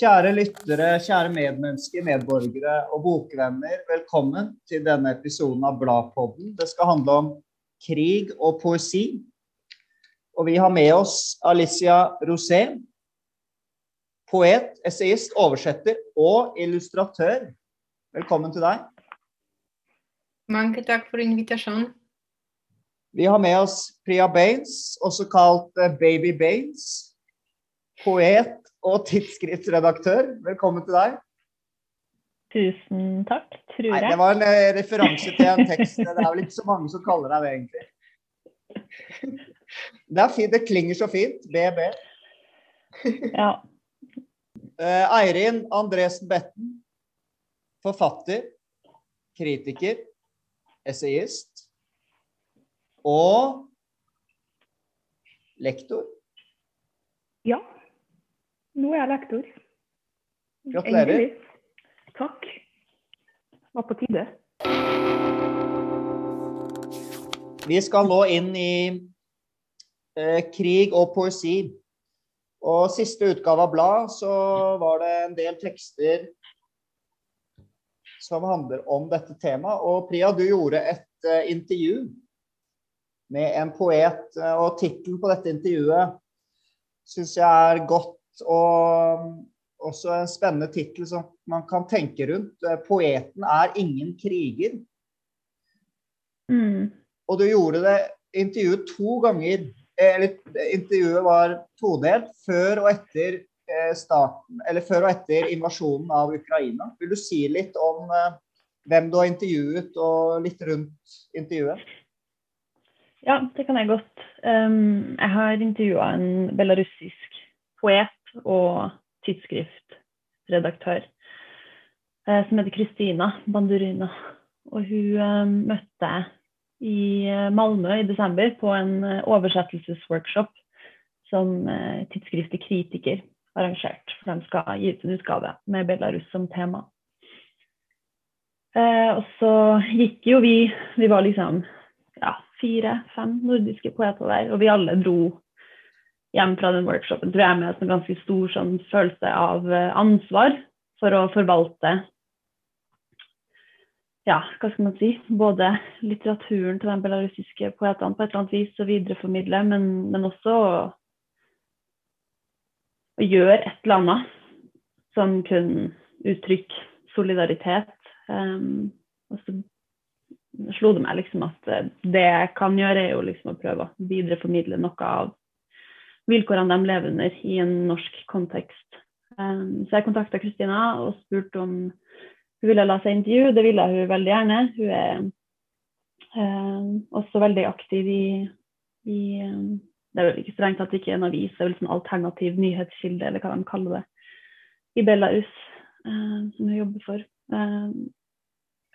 Kjære lyttere, kjære medmennesker, medborgere og bokvenner. Velkommen til denne episoden av Bladpodden. Det skal handle om krig og poesi. Og vi har med oss Alicia Rosé, poet, essayist, oversetter og illustratør. Velkommen til deg. Mange takk for invitasjonen. Vi har med oss Priya Baines, også kalt eh, Baby Baines. Poet og tidsskriftsredaktør. Velkommen til deg. Tusen takk, tror jeg. Nei, det var en eh, referanse til en tekst. Det er vel ikke så mange som kaller deg det, egentlig. Det er fint, det klinger så fint. BB. Ja. Eh, Eirin Andresen Betten. Forfatter, kritiker, essayist og lektor. ja. Nå er jeg lektor. Gratulerer. Endelig. Takk. Var på tide. Vi skal nå inn i eh, krig og poesi. Og siste utgave av blad så var det en del tekster som handler om dette temaet. Og Priya, du gjorde et eh, intervju med en poet, eh, og tittelen på dette intervjuet syns jeg er godt og også en spennende tittel som man kan tenke rundt. Eh, 'Poeten er ingen kriger'. Mm. Og du gjorde det intervjuet to ganger. Eller intervjuet var todelt. Før og etter eh, starten, eller før og etter invasjonen av Ukraina. Vil du si litt om eh, hvem du har intervjuet, og litt rundt intervjuet? Ja, det kan jeg godt. Um, jeg har intervjua en belarusisk poet og tidsskriftredaktør eh, som heter Kristina Bandurina. Og hun eh, møtte jeg i eh, Malmö i desember på en oversettelsesworkshop som tidsskriftet Kritiker arrangert. For de skal gi ut en utgave med Belarus som tema. Og så gikk jo vi Vi var liksom ja, fire-fem nordiske poeter der, og vi alle dro hjem fra den workshopen tror jeg med en ganske stor sånn, følelse av eh, ansvar for å forvalte ja, hva skal man si, både litteraturen til de belarusiske poetene på et eller annet vis og videreformidle, men, men også å, å gjøre et eller annet som kunne uttrykke solidaritet. Um, og så slo det meg liksom at eh, det jeg kan gjøre, er jo liksom å prøve å videreformidle noe av vilkårene de lever under i en norsk kontekst. Um, så jeg kontakta Kristina og spurte om hun ville la seg intervjue. Det ville hun veldig gjerne. Hun er um, også veldig aktiv i, i um, Det er vel ikke strengt tatt ikke en avis, det er vel sånn alternativ nyhetskilde, eller hva de kaller det, i Belarus, som hun jobber for.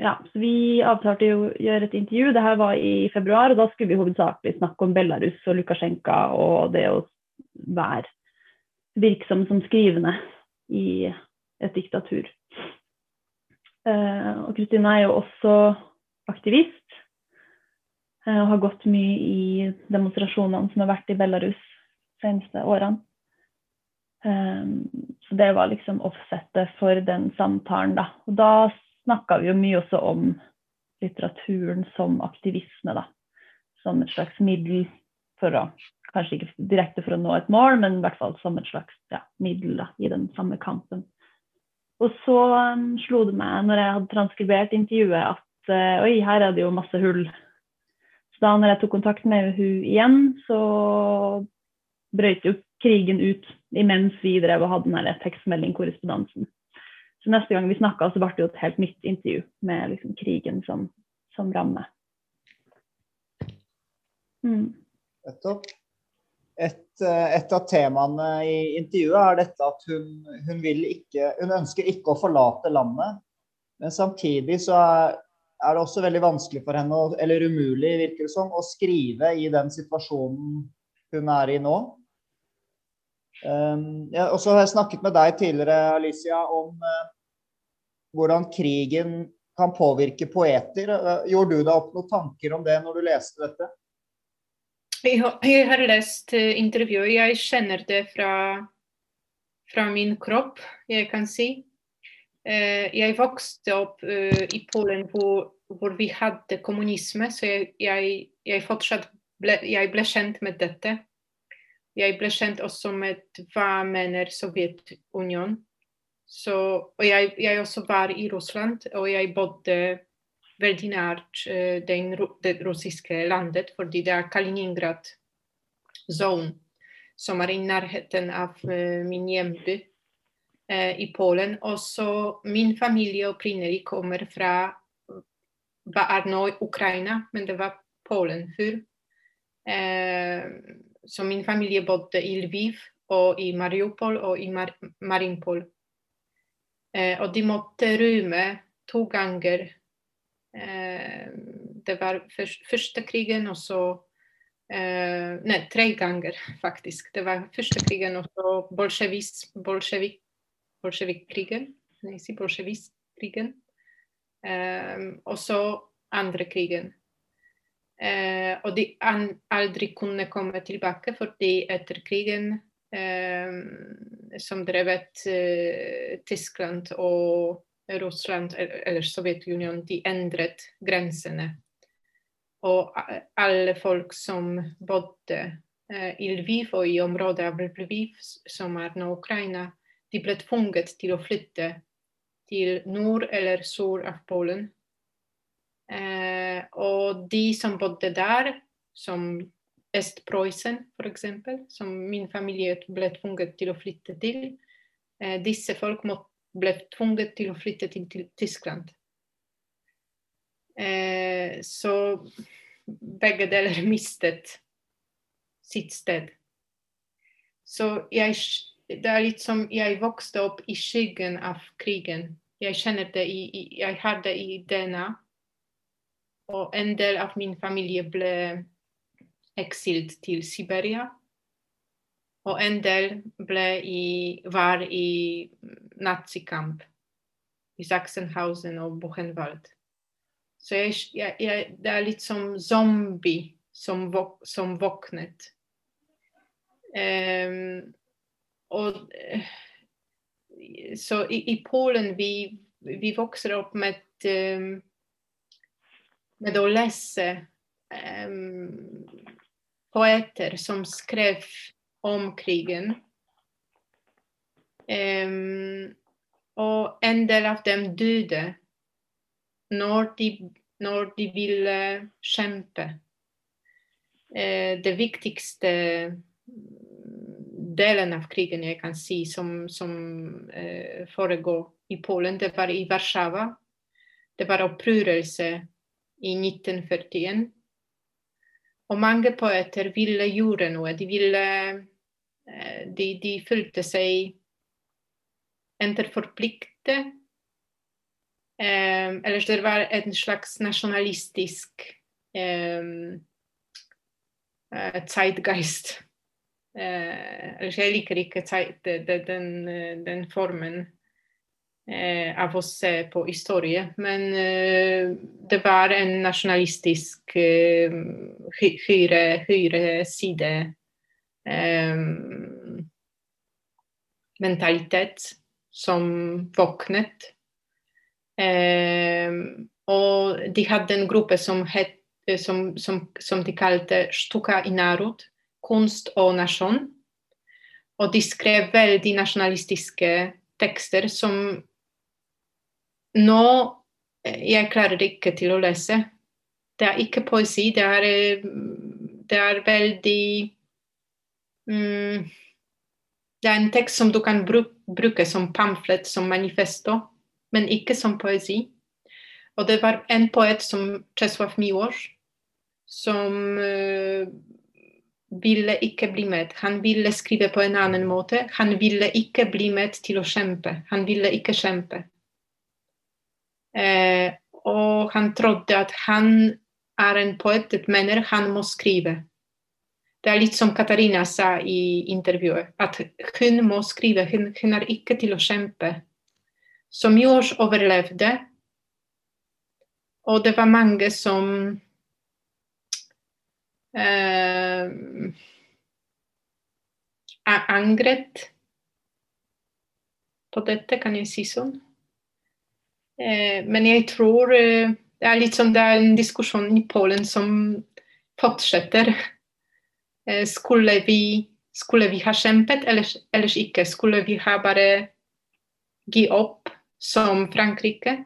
Ja, så Vi avtalte å gjøre et intervju. Det her var i februar, og da skulle vi hovedsakelig snakke om Belarus og Lukasjenko og det å være virksom som skrivende i et diktatur. Uh, og Kristina er jo også aktivist uh, og har gått mye i demonstrasjonene som har vært i Belarus de seneste årene. Um, så det var liksom offsettet for den samtalen, da. Og da snakka vi jo mye også om litteraturen som aktivisme, da. Som et slags middel for å Kanskje ikke direkte for å nå et mål, men i hvert fall som et slags ja, middel da, i den samme kampen. Og så um, slo det meg når jeg hadde transkribert intervjuet at uh, oi, her er det jo masse hull. Så da når jeg tok kontakt med hun igjen, så brøt jo krigen ut imens vi drev og hadde den tekstmeldingkorrespondansen. Så neste gang vi snakka, så ble det jo et helt nytt intervju med liksom, krigen som, som ramme. Mm. Nettopp. Et, et, av temaene i intervjuet er dette at hun, hun, ikke, hun, ønsker ikke å forlate landet. Men samtidig så er, er det også veldig vanskelig for henne, eller umulig virker det som, å skrive i den situasjonen hun er i nå. Um, jeg også har jeg snakket med deg tidligere, Alicia, om uh, hvordan krigen kan påvirke poeter. Uh, gjorde du deg opp noen tanker om det når du leste dette? Jeg har, lest intervjuet. Jeg kjenner det fra fra min kropp, jeg kan si. Eh, jeg vokste opp eh, i Polen hvor, hvor, vi hadde kommunisme, så jeg, jeg, jeg fortsatt ble, jeg ble kjent med dette. Jeg ble kjent også med hva mener Sovjetunionen. Og jeg, jeg, også var i Russland, og jeg bodde veldig nært den, det russiske landet, fordi det er Kaliningrad zone, som er i nærheten av uh, min hjemby uh, i Polen. Også min familie opprinnelig kommer fra hva er nå Ukraina, men det var Polen før. så min familie bodde i Lviv og i Mariupol og i Mar Mariupol. Eh, og de måtte rømme to ganger. Eh, det var første krigen, og så eh, Nei, tre ganger, faktisk. Det var første krigen, og så bolsjevik, bolsjevikkrigen. Nei, si bolsjevikkrigen. og så andre krigen. Eh, og de aldri kunne komme tilbake fordi etter krigen Eh, som drevet eh, Tyskland og Russland, eller Sovjetunionen, de endret grensene. Og alle folk som bodde eh, i Lviv og i området av Lviv, som er nå Ukraina, de ble tvunget til å flytte til nord eller sør av Polen. Eh, og de som bodde der, som Øst-Prøysen f.eks., som min familie ble tvunget til å flytte til. Eh, disse folk ble tvunget til å flytte til, til Tyskland. Eh, så begge deler mistet sitt sted. Så jeg, det er litt som jeg vokste opp i skyggen av krigen. Jeg kjenner det i, jeg har det i DNA. Og en del av min familie ble eksilt til Siberia. Og en del i, var i nazikamp i Sachsenhausen og Buchenwald. Så jeg, jeg, jeg, det er litt som zombie som, våk, som våknet. Um, og så i, i, Polen vi, vi vokser opp med, um, med å lese um, poeter som skrev om krigen. Um, og en del av dem døde når de, når de ville kjempe. Uh, det viktigste delen av krigen jeg kan si som, som uh, foregår i Polen, det var i Warszawa. Det var opprørelse i 1941. Og mange poeter ville gjøre noe. De ville De, de følte seg enten forpliktet um, Eller det var en slags nasjonalistisk um, uh, zeitgeist. Uh, jeg liker ikke den, den formen uh, av å se på historie. Men eh, det var en nasjonalistisk eh, høyre, høyre side eh, mentalitet som våknet. Og de hadde en gruppe som, het, som, som, som de kalte Stuka i narod, kunst og nasjon. Og de skrev veldig nasjonalistiske tekster som nå eh, jeg klarer ikke til å lese. Det er ikke poesi. Det er, eh, det er veldig mm, Det er en tekst som du kan bruke som pamflett, som manifesto, men ikke som poesi. Og det var en poet som Czesław Miłosz, som uh, ville ikke bli med. Han ville skrive på en annen måte. Han ville ikke bli med til å kjempe. Han ville ikke kjempe. Eh, og han trodde at han er en poet, mener han må skrive. Det er litt som Katarina sa i intervjuet, at hun må skrive. Hun, hun er ikke til å kjempe. Som Jors overlevde, og det var mange som eh, angret på dette, kan jeg si sånn. Eh, men jeg tror eh, det er litt sånn, det er en diskusjon i Polen som fortsetter. Eh, skulle vi, skulle vi ha kjempet, eller ellers ikke? Skulle vi ha bare gi opp som Frankrike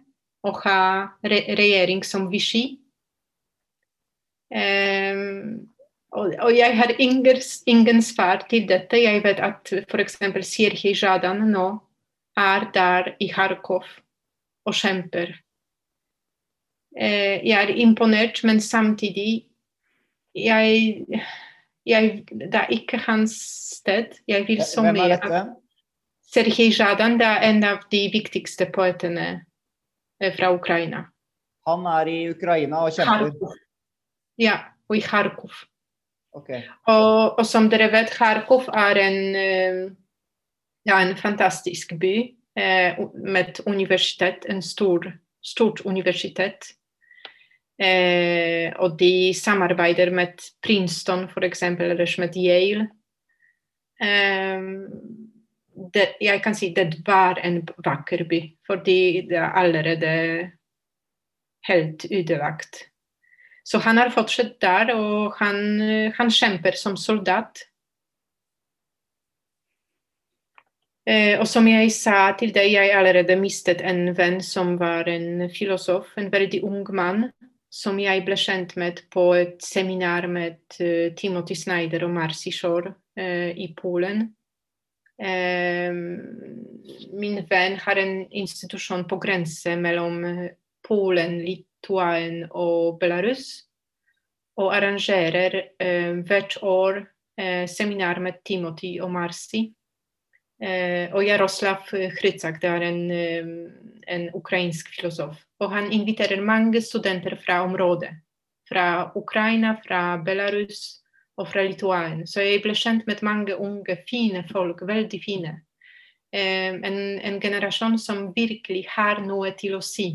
og ha re regjering som Vichy? Um, og, og, jeg har ingen, ingen, svar til dette. Jeg vet at f.eks. Sirhi Jadan nå er der i Kharkov og kjemper. Uh, jeg er imponert, men samtidig jeg, jeg, Det er ikke hans sted. Jeg vil så Hvem er dette? Sergej Zjadan det er en av de viktigste poetene eh, fra Ukraina. Han er i Ukraina og kjemper? Kharkov. Ja, og i Kharkov. Okay. Og, og, som dere vet, Kharkov er en, eh, ja, en fantastisk by eh, med et universitet, en stor, stort universitet. Eh, og de samarbeider med Princeton f.eks., eller med Yale. Eh, det, jeg kan si det var en vakker by, fordi det er allerede helt ødelagt. Så han har fortsatt der, og han, han kjemper som soldat. Eh, og som jeg sa til deg, jeg allerede mistet en venn som var en filosof, en veldig ung mann, som jeg ble kjent med på et seminar med uh, Timothy Snyder og Marcy Shore uh, i Polen. Um, min venn har en institusjon på grense mellom Polen, Litauen og Belarus, og arrangerer hvert år seminar med Timothy og Marcy. Og Jaroslav Hrytsak, det er en, en ukrainsk filosof. Og han inviterer mange studenter fra området. Fra Ukraina, fra Belarus og fra Litauen. Så jeg ble kjent med mange unge, fine folk. Veldig fine. En, en generasjon som virkelig har noe til å si.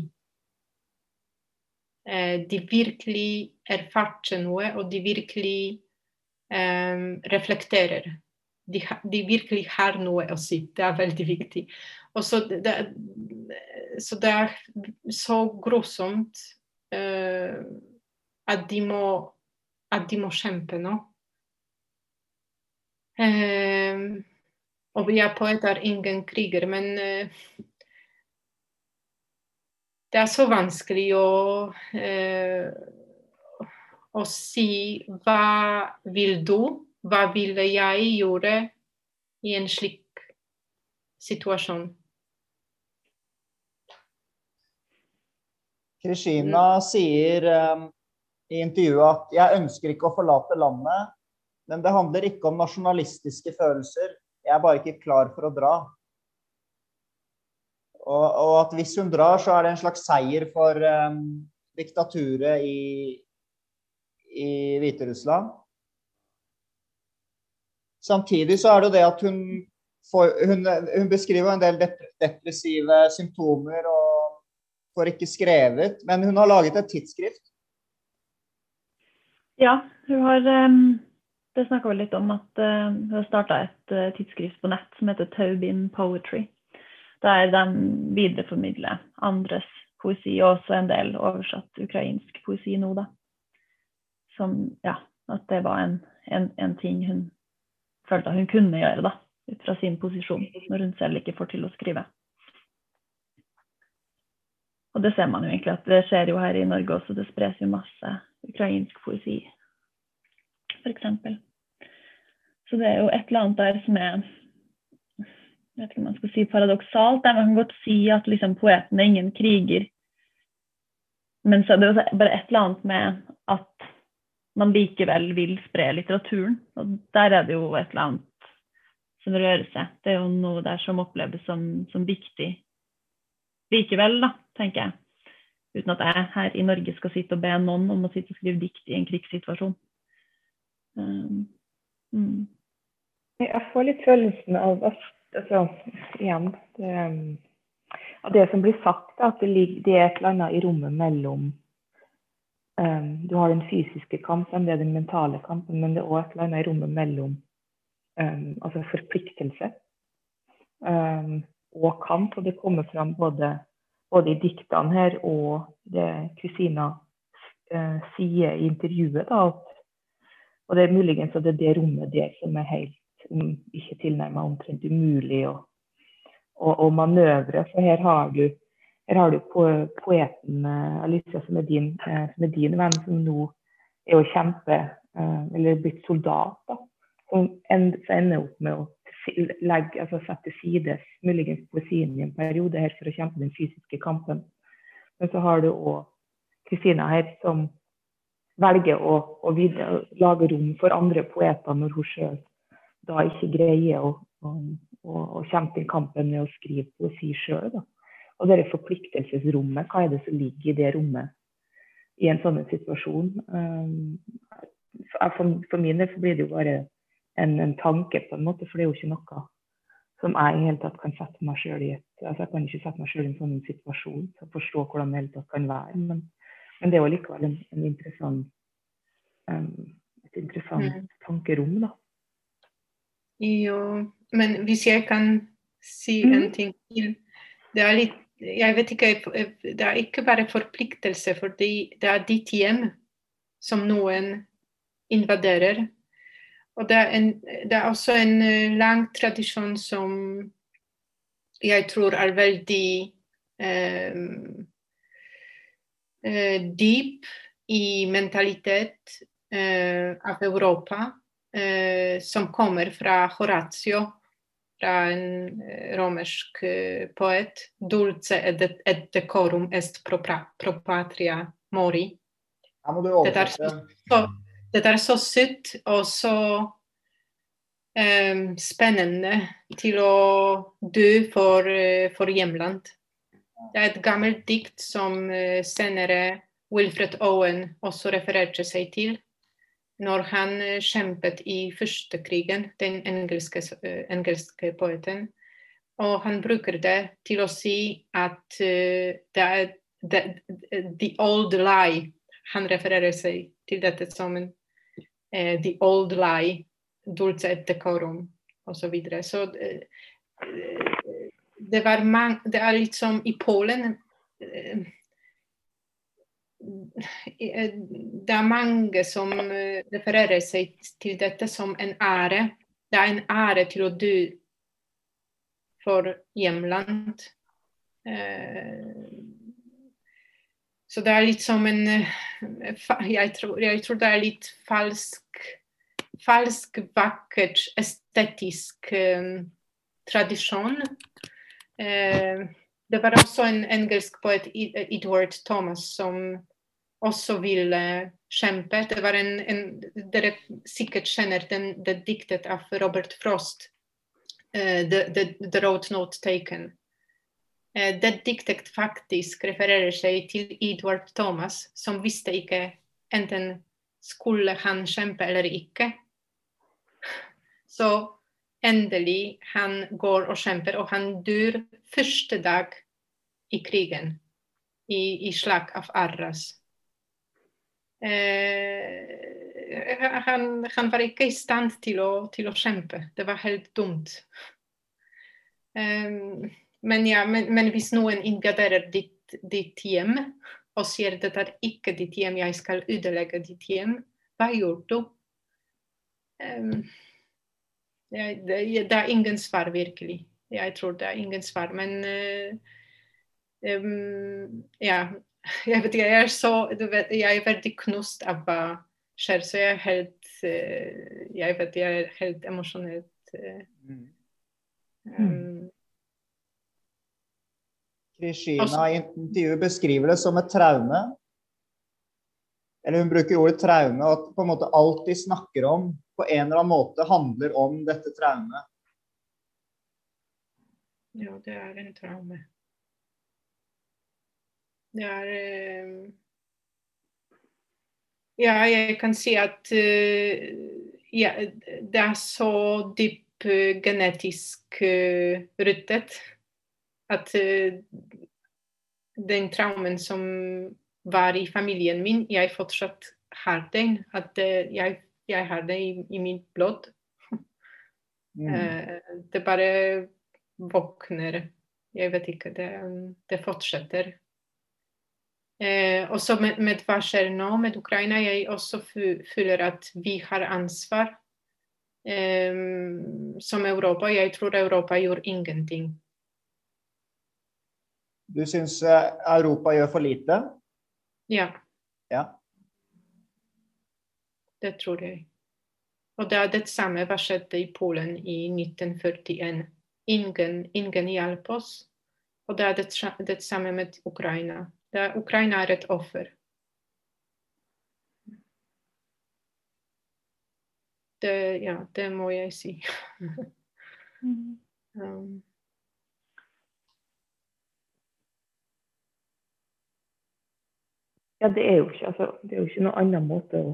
De virkelig erfarte noe, og de virkelig um, reflekterer. De, de, virkelig har noe å si. Det er veldig viktig. Og så det, så det er så grusomt uh, at, de må, at de må kjempe nå. Uh, og vi er poet er ingen kriger, men uh, det er så vanskelig å, å si hva vil du, hva ville jeg gjøre i en slik situasjon. Krishina sier um, i intervjuet at 'jeg ønsker ikke å forlate landet', men det handler ikke om nasjonalistiske følelser. Jeg er bare ikke klar for å dra. Og, og at hvis hun drar, så er det en slags seier for um, diktaturet i, i Hviterussland. Samtidig så er det jo det at hun, får, hun, hun beskriver en del depressive symptomer og får ikke skrevet, men hun har laget et tidsskrift. Ja, hun har um, Det snakka vi litt om at uh, hun har starta et uh, tidsskrift på nett som heter Taubin Poetry. Der de videreformidler andres poesi, og også en del oversatt ukrainsk poesi nå, da. Som ja, at det var en, en, en ting hun følte hun kunne gjøre, da. Ut fra sin posisjon, når hun selv ikke får til å skrive. Og det ser man jo egentlig at det skjer jo her i Norge også. Det spres jo masse ukrainsk poesi, f.eks. Så det er jo et eller annet der som er jeg vet ikke om man skal si paradoksalt. men man kan godt si at liksom, poeten er ingen kriger. Men så er det bare et eller annet med at man likevel vil spre litteraturen. Og der er det jo et eller annet som rører seg. Det er jo noe der som oppleves som, som viktig likevel, da, tenker jeg. Uten at jeg her i Norge skal sitte og be noen om å sitte og skrive dikt i en krigssituasjon. Um, mm. Jeg får litt følelsen av at altså, igjen det, av det som blir sagt, at det, ligger, det er et eller annet i rommet mellom um, Du har den fysiske kampen, det er den mentale kampen, men det er òg et eller annet i rommet mellom um, altså forpliktelse. Um, og kamp. Og det kommer fram både, både i diktene her og det Kristina uh, sier i intervjuet. Da, og det er muligens at det er det rommet der som er helt ikke tilnærmet omtrent umulig å, å, manøvre. For her har du, her har du poeten uh, Alicia, som er, din, uh, som er din venn, som nå er å kjempe, uh, eller blitt soldat. da, Som ender opp med å legge, altså sette til side muligens poesien i en periode her for å kjempe den fysiske kampen. Men så har du òg Kristina her, som velger å, å videre, lage rom for andre poeter når hun sjøl da ikke greier å, å, kjempe den kampen med å skrive poesi sjøl. Og det forpliktelsesrommet, hva er det som ligger i det rommet i en sånn situasjon? Um, for, for min del blir det jo bare en, en, tanke, på en måte, for det er jo ikke noe som jeg i hele tatt kan sette meg sjøl i et altså Jeg kan ikke sette meg sjøl i en sånn situasjon, så forstå hvordan det hele tatt kan være. Men, men det er jo likevel en, en interessant, um, et interessant mm. tankerom, da. Jo, men hvis jeg kan si mm. en ting til Det er litt Jeg vet ikke Det er ikke bare forpliktelse, fordi det er ditt hjem som noen invaderer. Og det er, en, det er også en eh, lang tradisjon som jeg tror er veldig eh, eh, dyp i mentalitet eh, av Europa eh, som kommer fra Horatio, fra en eh, romersk eh, poet. Dulce et decorum est pro, pro patria mori. Det er så, det er så søtt og så um, spennende til å dø for, for, hjemland. Det er et gammelt dikt som senere Wilfred Owen også refererte seg til når han eh, kjempet i første krigen, den engelske, eh, engelske poeten. Og han bruker det til å si at uh, det er the, the, old lie. Han refererer seg til dette som en, uh, the old lie, dulce et decorum osv. Så, videre. så uh, det, var man, det er litt som i Polen det er mange som eh, refererer seg til dette som en ære. Det er en ære til å dø for hjemland. Eh, så det er litt som en eh, Jeg tror, jeg tror det er litt falsk, falsk vakkert, estetisk tradisjon. det var også en engelsk poet, Edward Thomas, som også ville kjempe. Det var en, en Dere sikkert kjenner den, det diktet av Robert Frost, uh, the, the, the, Road Not Taken'. Uh, det diktet faktisk refererer seg til Edward Thomas, som visste ikke enten skulle han kjempe eller ikke. Så endelig han går og kjemper, og han dør første dag i krigen, i, i slag av Arras. Eh, han, han, var ikke i stand til å, til å, kjempe. Det var helt dumt. Um, men, ja, men, men, hvis noen invaderer ditt, ditt hjem og sier at det er ikke ditt hjem, jeg skal ødelegge ditt hjem, hva gjør du? Um, det, det, det, er ingen svar, virkelig. Jeg tror det er ingen svar. Men uh, um, ja, jeg vet ikke, jeg er så du vet, Jeg er veldig knust av hva skjer, så jeg er helt uh, Jeg vet jeg er helt emosjonelt. Uh, um, Krishina i intervjuet beskriver det som et traume. Eller hun bruker ordet traume, og at på en måte alt de snakker om, på en eller annen måte handler om dette traumet. Ja, det er en traume. Det er eh, Ja, jeg kan si at eh, ja, det er så dypt eh, genetisk ruttet at den traumen som var i familien min, jeg fortsatt har den. At jeg, jeg har det i, i mitt blod. Mm. Det bare våkner jeg vet ikke. Det, det fortsetter. Eh, også med, med hva skjer nå med Ukraina, jeg også føler at vi har ansvar eh, som Europa. Jeg tror Europa gjør ingenting. Du syns eh, Europa gjør for lite? Ja. ja. Det tror jeg. Og det er det samme hva skjedde i Polen i 1941. Ingen, ingen hjalp oss. Og det er det, det samme med Ukraina. Det, Ukraina er et offer. Det, ja, det må jeg si. Mm. um. Ja, det er ikke, altså, det er jo ikke noen annen måte å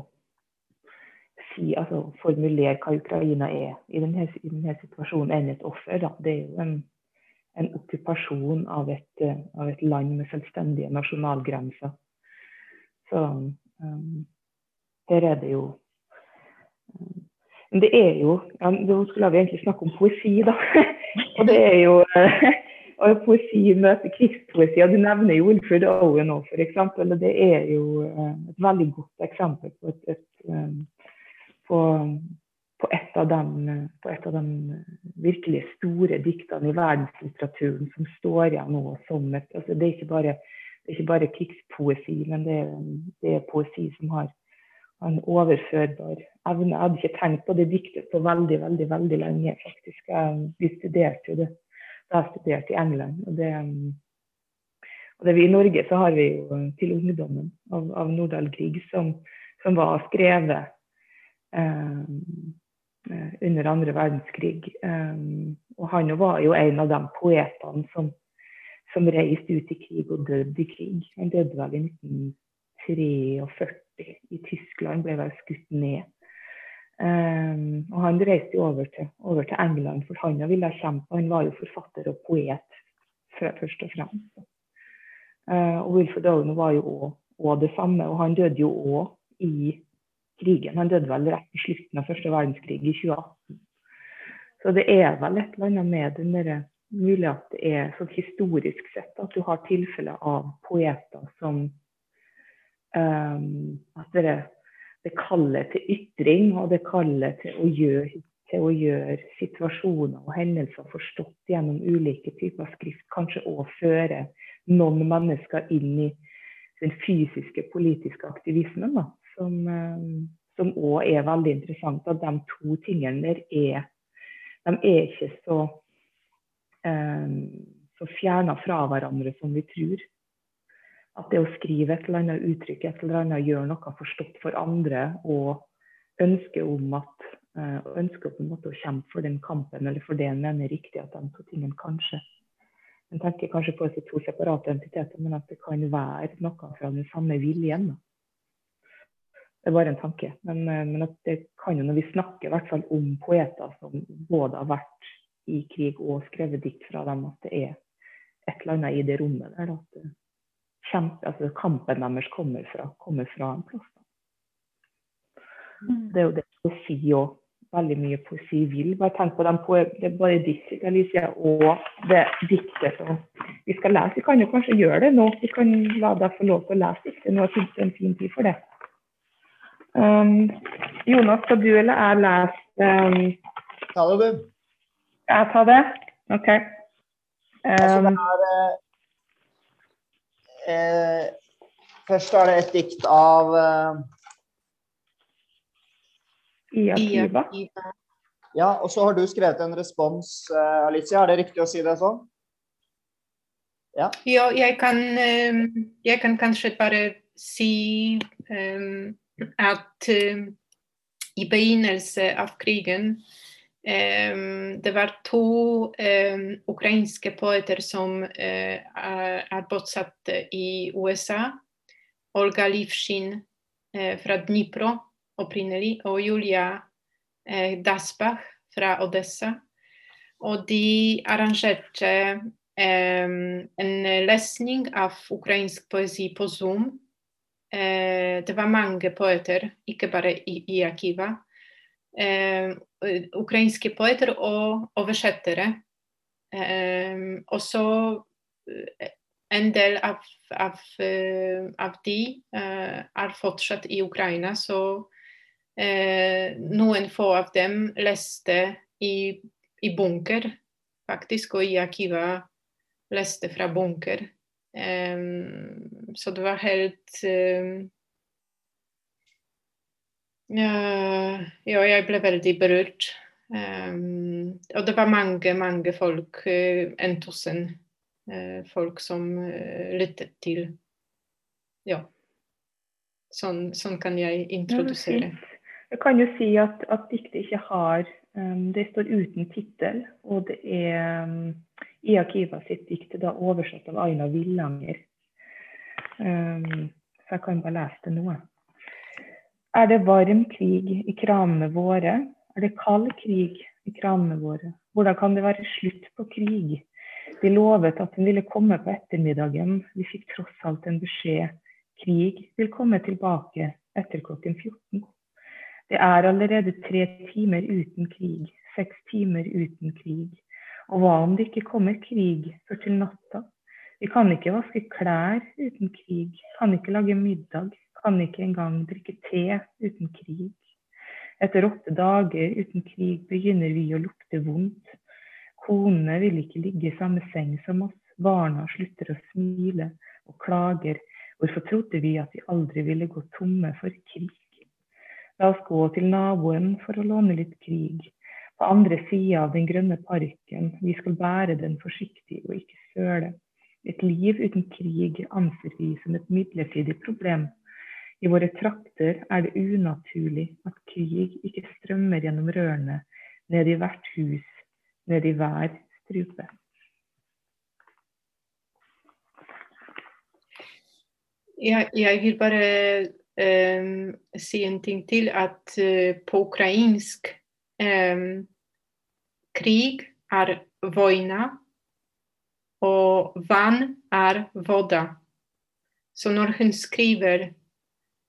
si, altså, formulere hva Ukraina er i denne, i denne situasjonen enn et offer. Da. Det er jo en okkupasjon av et, av et, land med selvstendige nasjonalgrenser. Så um, her er det jo um, Men det er jo ja, Nå skulle vi egentlig snakke om poesi, da. og det er jo og poesi møter krigspoesi. og Du nevner jo Wilfred Owen nå, f.eks. Og det er jo et veldig godt eksempel på et, et på, på, et av de, et av de virkelig store diktene i verdenslitteraturen som står igjen nå som et altså Det er bare, er ikke bare krigspoesi, men det det er, poesi som har en overførbar evne. Jeg hadde ikke tenkt på det diktet på veldig, veldig veldig lenge, faktisk. Vi studerte jo det da jeg studerte i England. og det og det vi I Norge så har vi jo til ungdommen av, av Nordahl Grieg, som, som var skrevet Eh, eh, under andre verdenskrig. Eh, og han var jo en av de poetene som, som reiste ut i krig og døde i krig. Han døde vel i 1943 i Tyskland, ble vel skutt ned. Um, og han reiste over til, over til, England, for han ville kjempe. Han var jo forfatter og poet først og fremst. Og Wilfred Owen var jo òg det samme, og han døde jo òg i krigen. Han døde vel rett i slutten av første verdenskrig i 2018. Så det er vel et eller annet med den derre mulig at det er sånn historisk sett at du har tilfeller av poeter som um, At det, det kaller til ytring, og det kaller til å gjøre til å gjøre situasjoner og hendelser forstått gjennom ulike typer skrift, kanskje òg føre noen mennesker inn i den fysiske politiske aktivismen. Da som òg er veldig interessant. At de to tingene der er De er ikke så, um, så fjerna fra hverandre som vi tror. At det å skrive et eller annet uttrykk, et eller annet, gjør noe forstått for andre, og ønske om at uh, ønsker på en måte å kjempe for den kampen, eller for det en mener er riktig, at de to tingene kanskje En tenker kanskje på det to separate entiteter, men at det kan være noe fra den samme viljen. Da. Det er bare en tanke. Men, men at det kan jo når vi snakker i hvert fall om poeter som både har vært i krig og skrevet dikt fra dem, at det er et eller annet i det rommet der. At kjempe, altså kampen deres kommer fra, kommer fra en plass. Mm. Det er jo det poesi òg. veldig mye poesi vil. Bare tenk på dem på, det er bare ditt Alicia, og det diktet som vi skal lese. Vi kan jo kanskje gjøre det nå. Vi kan la deg få lov til å lese diktet nå. Jeg syns det er en fin tid for det. Um, Jonas, skal du eller jeg lese um, Ta det, du. Jeg tar det? OK. Um, altså er, eh, først er det et dikt av eh, Ia Kiva. Ja, og så har du skrevet en respons, eh, Alicia. Er det riktig å si det sånn? Ja, ja jeg, kan, um, jeg kan kanskje bare si um, at uh, i begynnelsen av krigen um, det var to um, ukrainske poeter som uh, er bosatt i USA. Olga Livshin uh, fra Dnipro opprinnelig, og Julia uh, Dasbach fra Odessa. Og de arrangerte um, en lesning av ukrainsk poesi på Zoom Eh, det var mange poeter, ikke bare i, i Akiva. Eh, ukrainske poeter og oversettere. Um, og så en del av, av, av de uh, er fortsatt i Ukraina, så uh, noen få av dem leste i, i bunker, faktisk, og i Akiva leste fra bunker. Um, så det var helt um, ja, jeg ble veldig berørt. Um, og det var mange, mange folk, uh, en tusen uh, folk som uh, lyttet til. Ja. Sånn, sånn kan jeg introdusere. Jeg kan jo si at, at diktet ikke har Det står uten tittel, og det er i arkivet sitt dikt da oversatt av Aina Villanger. Um, så jeg kan bare lese det nå. Er det varm krig i kramene våre? Er det kald krig i kramene våre? Hvordan kan det være slutt på krig? De lovet at den ville komme på ettermiddagen. Vi fikk tross alt en beskjed. Krig vil komme tilbake etter klokken 14. Det er allerede tre timer uten krig, seks timer uten krig. Og hva om det ikke kommer krig før til natta? Vi kan ikke vaske klær uten krig, kan ikke lage middag, kan ikke engang drikke te uten krig. Etter åtte dager uten krig begynner vi å lukte vondt. Konene vil ikke ligge i samme seng som oss, barna slutter å smile og klager. Hvorfor trodde vi at vi aldri ville gå tomme for krig? La oss gå til naboen for å låne litt krig på andre sida av den grønne parken. Vi skal bære den forsiktig og ikke søle. Et liv uten krig anser vi som et midlertidig problem. I våre trakter er det unaturlig at krig ikke strømmer gjennom rørene, ned i hvert hus, ned i hver strupe. Jeg, jeg vil bare um, si en ting til, at uh, på ukrainsk um, krig er vojna og vann er voda. Så når hun skriver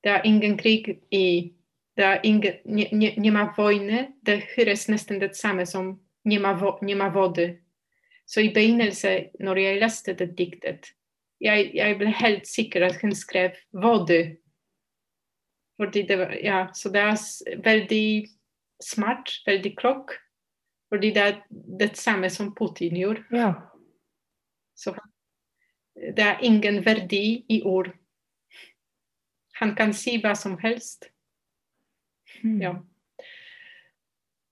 det er ingen krig i det er ingen, nie, nie det høres nesten det samme som nie ma, vo, nie. Så i begynnelsen, når jeg leste det diktet, jeg, jeg ble helt sikker at hun skrev vody. Fordi det var, ja, så det er veldig smart, veldig klok. Fordi det er det samme som Putin gjorde. Ja. Så det er ingen verdi i ord. Han kan si hva som helst. Mm. Ja.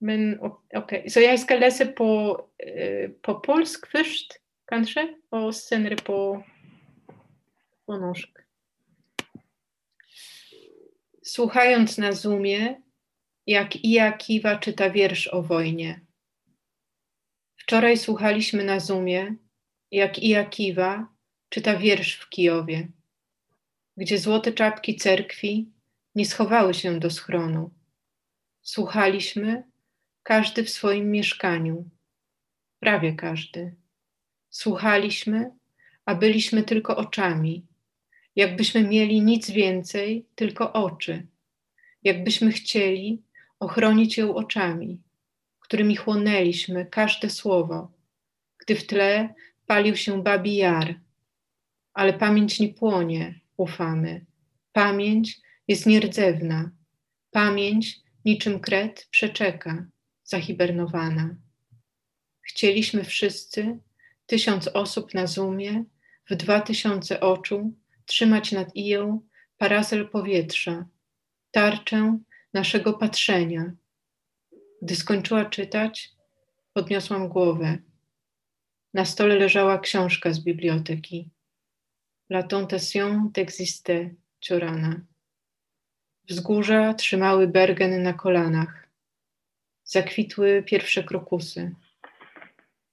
Men OK. Så jeg skal lese på, uh, på polsk først, kanskje, og senere på, på norsk. Słuchając na Zoomie, jak Ija Kiwa czyta wiersz o wojnie. Wczoraj słuchaliśmy na Zoomie, jak Ija Kiwa czyta wiersz w Kijowie, gdzie złote czapki cerkwi nie schowały się do schronu. Słuchaliśmy, każdy w swoim mieszkaniu, prawie każdy. Słuchaliśmy, a byliśmy tylko oczami, jakbyśmy mieli nic więcej, tylko oczy, jakbyśmy chcieli ochronić ją oczami którymi chłonęliśmy każde słowo, gdy w tle palił się babi jar. Ale pamięć nie płonie, ufamy. Pamięć jest nierdzewna. Pamięć niczym kret przeczeka, zahibernowana. Chcieliśmy wszyscy, tysiąc osób na Zoomie, w dwa tysiące oczu, trzymać nad iją parasol powietrza, tarczę naszego patrzenia, gdy skończyła czytać, podniosłam głowę. Na stole leżała książka z biblioteki. La tentation d'exister Ciorana. Wzgórza trzymały Bergen na kolanach. Zakwitły pierwsze krokusy.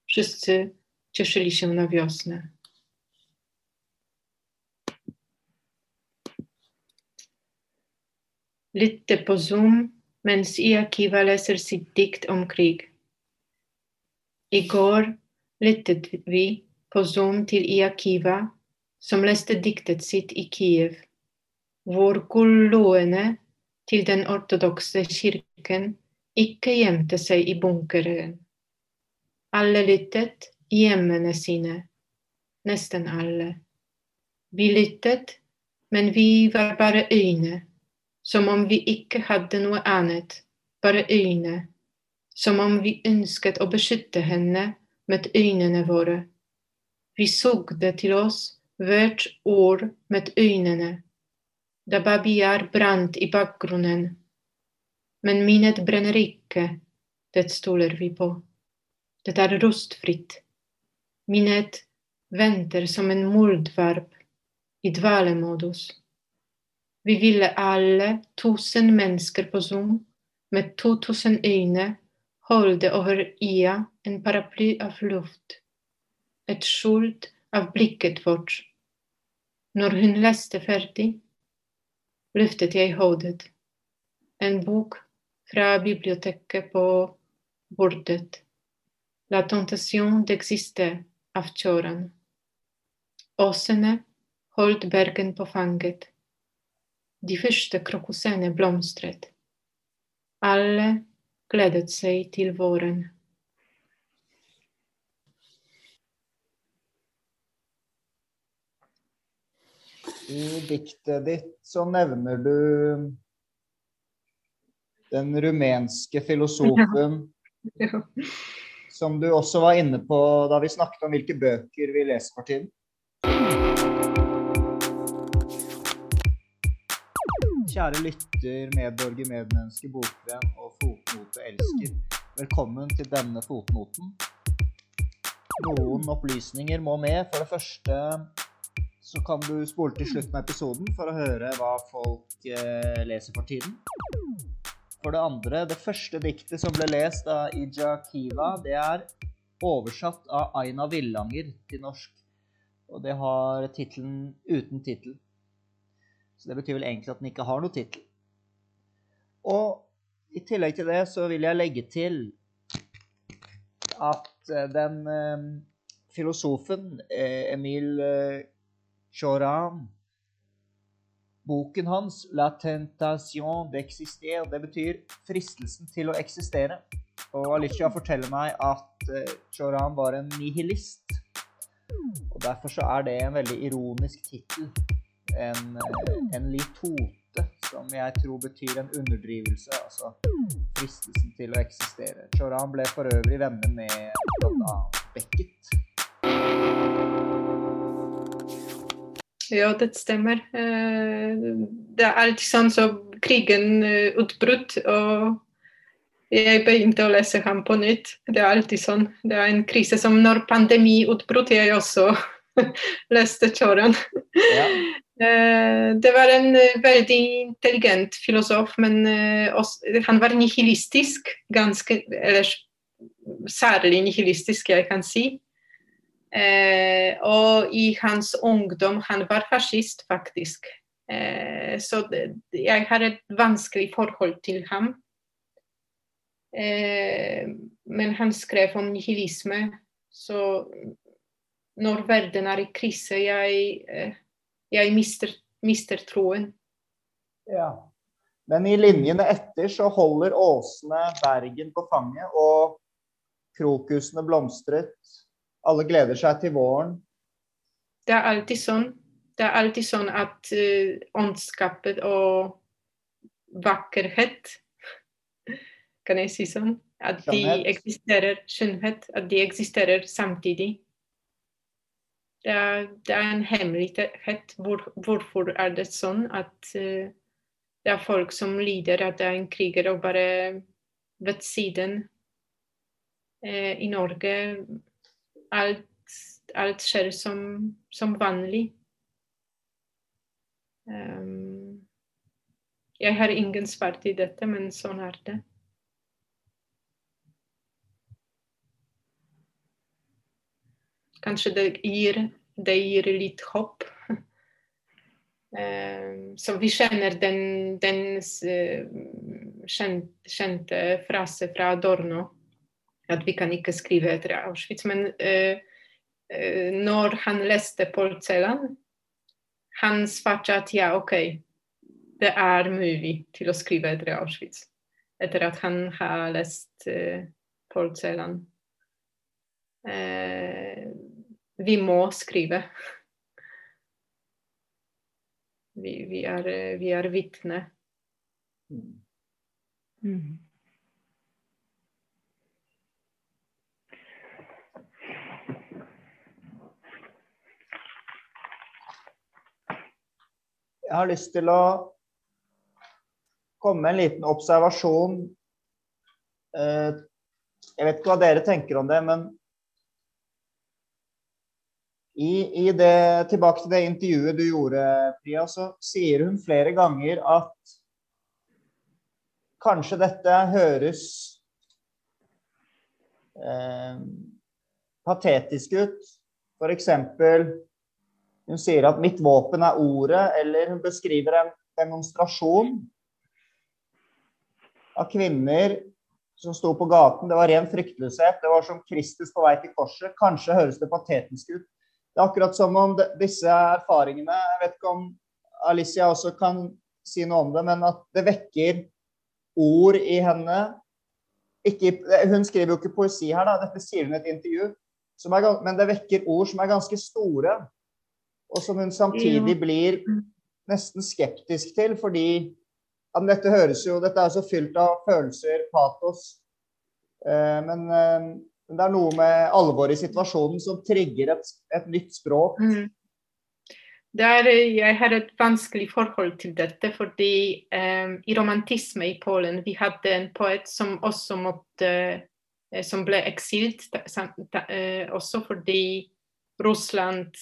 Wszyscy cieszyli się na wiosnę. Litte på Mens Iakiva leser sitt dikt om krig. I går lyttet vi på Zoom til Iakiva, som leste diktet sitt i Kiev, hvor gulloene til den ortodokse kirken ikke gjemte seg i bunkeren. Alle lyttet i hjemmene sine, nesten alle. Vi lyttet, men vi var bare øyne, som om vi ikke hadde noe annet, bare øyne, som om vi ønsket å beskytte henne med øynene våre. Vi sugde til oss hvert ord med øynene, da Babiar brant i bakgrunnen. Men minnet brenner ikke, det stoler vi på. Det er rustfritt. Minnet venter som en muldvarp i dvalemodus. Vi ville alle, tusen mennesker på Zoom, med 2000 øyne, holde over Ia en paraply av luft. Et skjult av blikket vårt. Når hun leste ferdig, løftet jeg hodet. En bok fra biblioteket på bordet. La tentation d'exister av Tjoran. Åsene holdt bergen på fanget. De første krokusene blomstret. Alle gledet seg til våren. I diktet ditt så nevner du den rumenske filosofen Ja. som du også var inne på da vi snakket om hvilke bøker vi leser for tiden. Kjære lytter, medborger, medmenneske, bokvenn og fotnoteelsker. Velkommen til denne fotnoten. Noen opplysninger må med. For det første så kan du spole til slutten av episoden for å høre hva folk eh, leser for tiden. For det andre, det første diktet som ble lest av Ija Kiva, det er oversatt av Aina Villanger til norsk. Og det har tittelen 'Uten tittel'. Så det betyr vel egentlig at den ikke har noe tittel. Og i tillegg til det så vil jeg legge til at eh, den eh, filosofen eh, Emil eh, Choran Boken hans 'La tentation d'exister', det betyr 'fristelsen til å eksistere'. Og Alicia forteller meg at eh, Choran var en nihilist. Og derfor så er det en veldig ironisk tittel. En, en litote, som jeg tror betyr en underdrivelse. Altså fristelsen til å eksistere. Choran ble for øvrig venner med bl.a. Beckett. Ja, det stemmer. Eh, Det er alltid sånn som krigen eh, utbrutt, og jeg begynte å lese ham på nytt. Det er alltid sånn. Det er en krise som når pandemi utbrutt, jeg også leste Choran. Ja. Eh, Det var en eh, veldig intelligent filosof, men eh, også, han var nihilistisk. Ganske, eller særlig nihilistisk, jeg kan si. Og i hans ungdom han var fascist, faktisk. Så jeg har et vanskelig forhold til ham. Men han skrev om nihilisme, så når verden er i krise, jeg, jeg mister, mister troen. Ja. Men i linjene etter så holder åsene Bergen på fanget, og krokusene blomstret. Alle gleder seg til våren. Det er alltid sånn. Det er alltid sånn at uh, åndskapet og vakkerhet Kan jeg si sånn? At de eksisterer, skjønnhet, at de eksisterer samtidig. Det er, det er en hemmelighet. Hvor, hvorfor er det sånn at uh, det er folk som lider, at det er en kriger, og bare ved siden uh, i Norge alt, alt skjer som, som vanlig. Um, jeg har ingen svar til dette, men sånn er det. Kanskje det gir, det gir litt håp. Ehm, så vi kjenner den, den eh, kjente frase fra Adorno at vi kan ikke skrive etter Auschwitz. Men eh, eh, når han leste Paul Celan, han svarte at ja, OK, det er mulig til å skrive etter Auschwitz. Etter at han har lest eh, Paul Celan. eh, vi må skrive. Vi, vi er, vi er vitne. Mm. Jeg har lyst til å komme med en liten observasjon. Eh, jeg vet ikke hva dere tenker om det, men i, i det, tilbake til det intervjuet du gjorde, Priya, så sier hun flere ganger at kanskje dette høres eh, patetisk ut. Eksempel hun sier at 'mitt våpen er ordet', eller hun beskriver en demonstrasjon av kvinner som sto på gaten. Det var ren fryktløshet. Det var som Kristus på vei til korset. Kanskje høres det patetisk ut. Det er akkurat som om de, disse erfaringene Jeg vet ikke om Alicia også kan si noe om det, men at det vekker ord i henne. Ikke, hun skriver jo ikke poesi her, da. dette sier hun i et intervju. Er, men det vekker ord som er ganske store og som hun samtidig blir nesten skeptisk til, fordi ja, dette høres jo Dette er så fylt av følelser, patos. Eh, men eh, det er noe med alvoret i situasjonen som trigger et, et nytt språk. Mm. Der jeg har et vanskelig forhold til dette, fordi um, i romantisme i Polen vi hadde en poet som også måtte eh, som ble eksilt, eh, også fordi Russland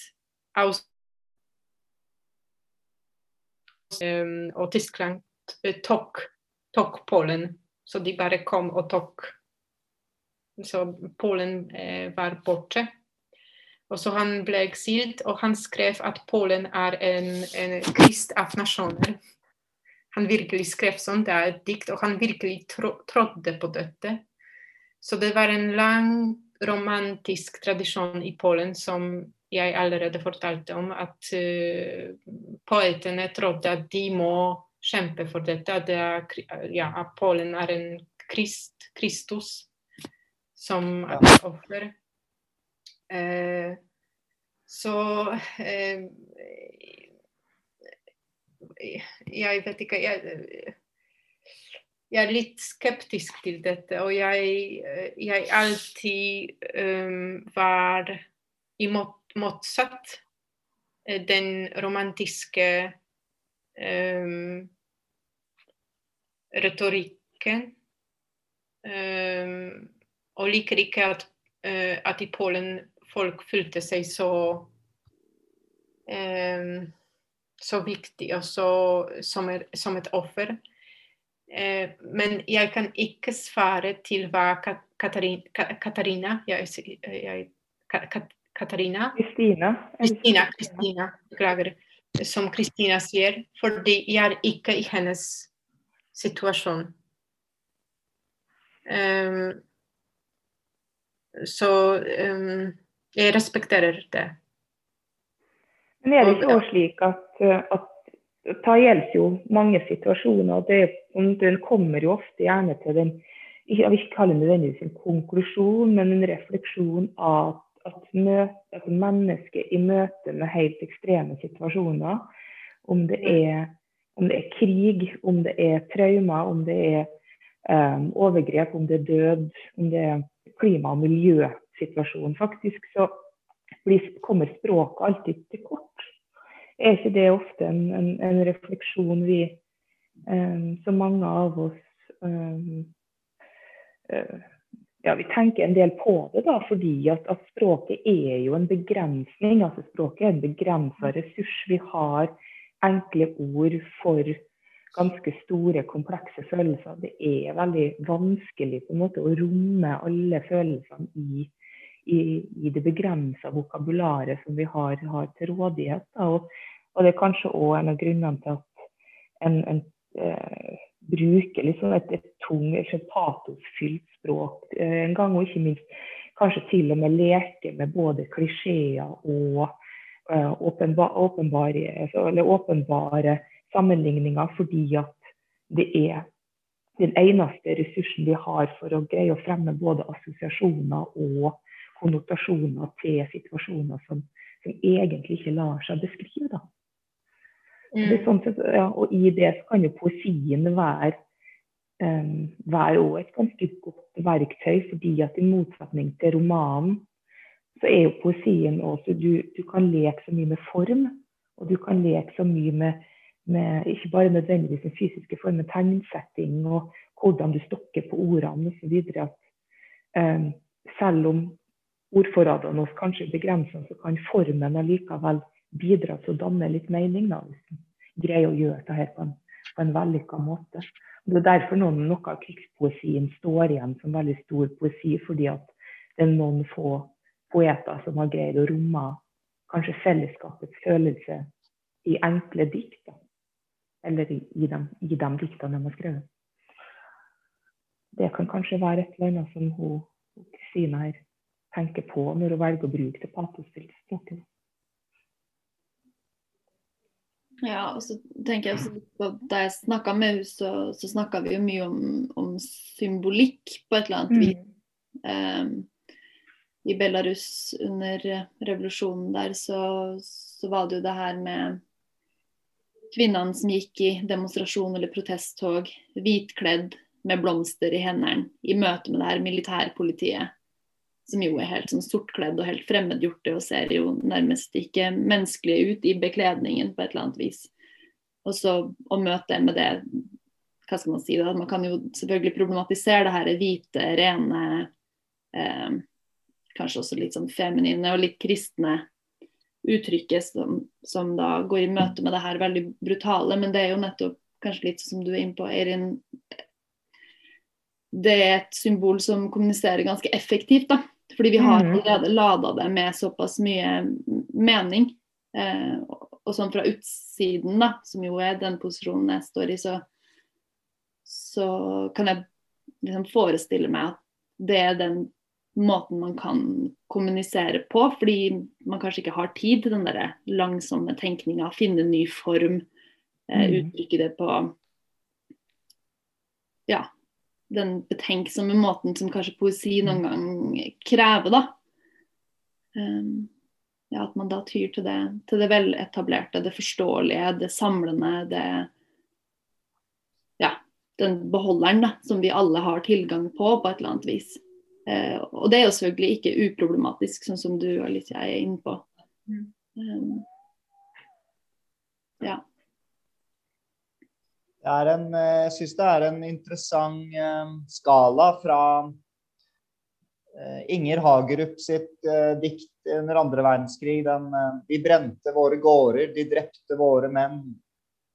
Ehm, og Tyskland eh, tok, tok, Polen. Så de bare kom og tok. Så Polen eh, var borte. Og så han ble eksilt, og han skrev at Polen er en, en krist av nasjoner. Han virkelig skrev sånn, det er et dikt, og han virkelig tro, trodde på dette. Så det var en lang romantisk tradisjon i Polen som jeg allerede fortalte om, at uh, poetene trodde at de må kjempe for dette. At, det er, ja, at Polen er en Krist, Kristus som er offer. Eh, så eh, Jeg vet ikke jeg, jeg, er litt skeptisk til dette, og jeg, jeg alltid um, var imot motsatt eh, den romantiske um, retorikken. Um, og liker ikke at, uh, at, i Polen folk følte seg så um, så viktig og så, som, er, som et offer. Uh, men jeg kan ikke svare til hva Katarina, Katarina jeg, jeg, Katarina? Kristina. Kristina, Kristina, beklager. Som Kristina sier, fordi jeg er ikke i hennes situasjon. Um, så um, jeg respekterer det. Men er det ikke også slik at, at det gjelder jo mange situasjoner. Det, den kommer jo ofte gjerne til den jeg vil ikke kalle det nødvendigvis en konklusjon, men en refleksjon av at, møte, at mennesket i møte med helt ekstreme situasjoner, om det er, om det er krig, om det er traumer, om det er um, overgrep, om det er død, om det er klima- og miljøsituasjon, faktisk, så kommer språket alltid til kort. Er ikke det ofte en, en, en refleksjon vi, um, så mange av oss um, ja, vi tenker en del på det, da, fordi at, at, språket er jo en begrensning. altså Språket er en begrensa ressurs. Vi har enkle ord for ganske store, komplekse følelser. Det er veldig vanskelig på en måte å romme alle følelsene i, i, i det begrensa vokabularet som vi har, har til rådighet. Og, og, det er kanskje òg en av grunnene til at en, en eh, bruker liksom et, et tung, et patosfylt språk eh, en gang, og ikke minst kanskje til og med leker med både klisjeer og uh, åpenbare, eller åpenbare sammenligninger, fordi at det er den eneste ressursen vi har for å greie å fremme både assosiasjoner og konnotasjoner til situasjoner som, som egentlig ikke lar seg beskrive. Da. Mm. Sånn sett, ja, og i det så kan jo poesien være um, være også et ganske godt verktøy, fordi at i motsetning til romanen, så er jo poesien også du, du, kan leke så mye med form, og du kan leke så mye med, med ikke bare nødvendigvis den fysiske formen, tegnsetting og hvordan du stokker på ordene osv. At um, selv om ordforrådene oss kanskje begrenser, så kan formen allikevel bidra til å danne litt mening. da, Hvis du greier å gjøre det her på en, på en vellykka måte. Det er derfor noen, noe av krigspoesien står igjen som veldig stor poesi, fordi at det er noen få poeter som har greid å romme kanskje fellesskapets følelse i enkle dikt. Da. Eller i, dem, de, dem diktene de har skrevet. Det kan kanskje være et eller annet som hun, Kristina her tenker på når hun velger å bruke det patosfylte språket. Ja, og så tenker jeg også, Da jeg snakka med henne, så, så snakka vi jo mye om, om, symbolikk på et eller annet vis. Mm. Um, I Belarus under revolusjonen der så, så, var det jo det her med kvinnene som gikk i demonstrasjon eller protesttog, hvitkledd med blomster i hendene, i møte med det her militærpolitiet som jo er helt sånn sortkledd og helt fremmedgjorte og ser jo nærmest ikke menneskelige ut i bekledningen på et eller annet vis. Og så å møte med det hva skal Man si da, man kan jo selvfølgelig problematisere det her hvite, rene, eh, kanskje også litt sånn feminine og litt kristne uttrykket som, som, da går i møte med det her veldig brutale. Men det er jo nettopp kanskje litt som du er inne på, Eirin. Det er et symbol som kommuniserer ganske effektivt. da, fordi vi har mm. allerede lada det med såpass mye mening. Eh, og sånn fra utsiden, da, som jo er den posisjonen jeg står i, så, så kan jeg liksom forestille meg at det er den måten man kan kommunisere på, fordi man kanskje ikke har tid til den der langsomme tenkninga, finne ny form, eh, mm. uttrykke det på ja, den betenksomme måten som kanskje poesi noen mm. gang krever, da. Um, ja, at man da tyr til det, til det veletablerte, det forståelige, det samlende, det Ja, den beholderen da, som vi alle har tilgang på på et eller annet vis. Uh, og det er jo selvfølgelig ikke uproblematisk, sånn som du og Alicia er inne på. Um, ja. En, eh, jeg syns det er en interessant eh, skala fra eh, Inger Hagerup sitt dikt under andre verdenskrig. Den, de brente våre gårder, de drepte våre menn.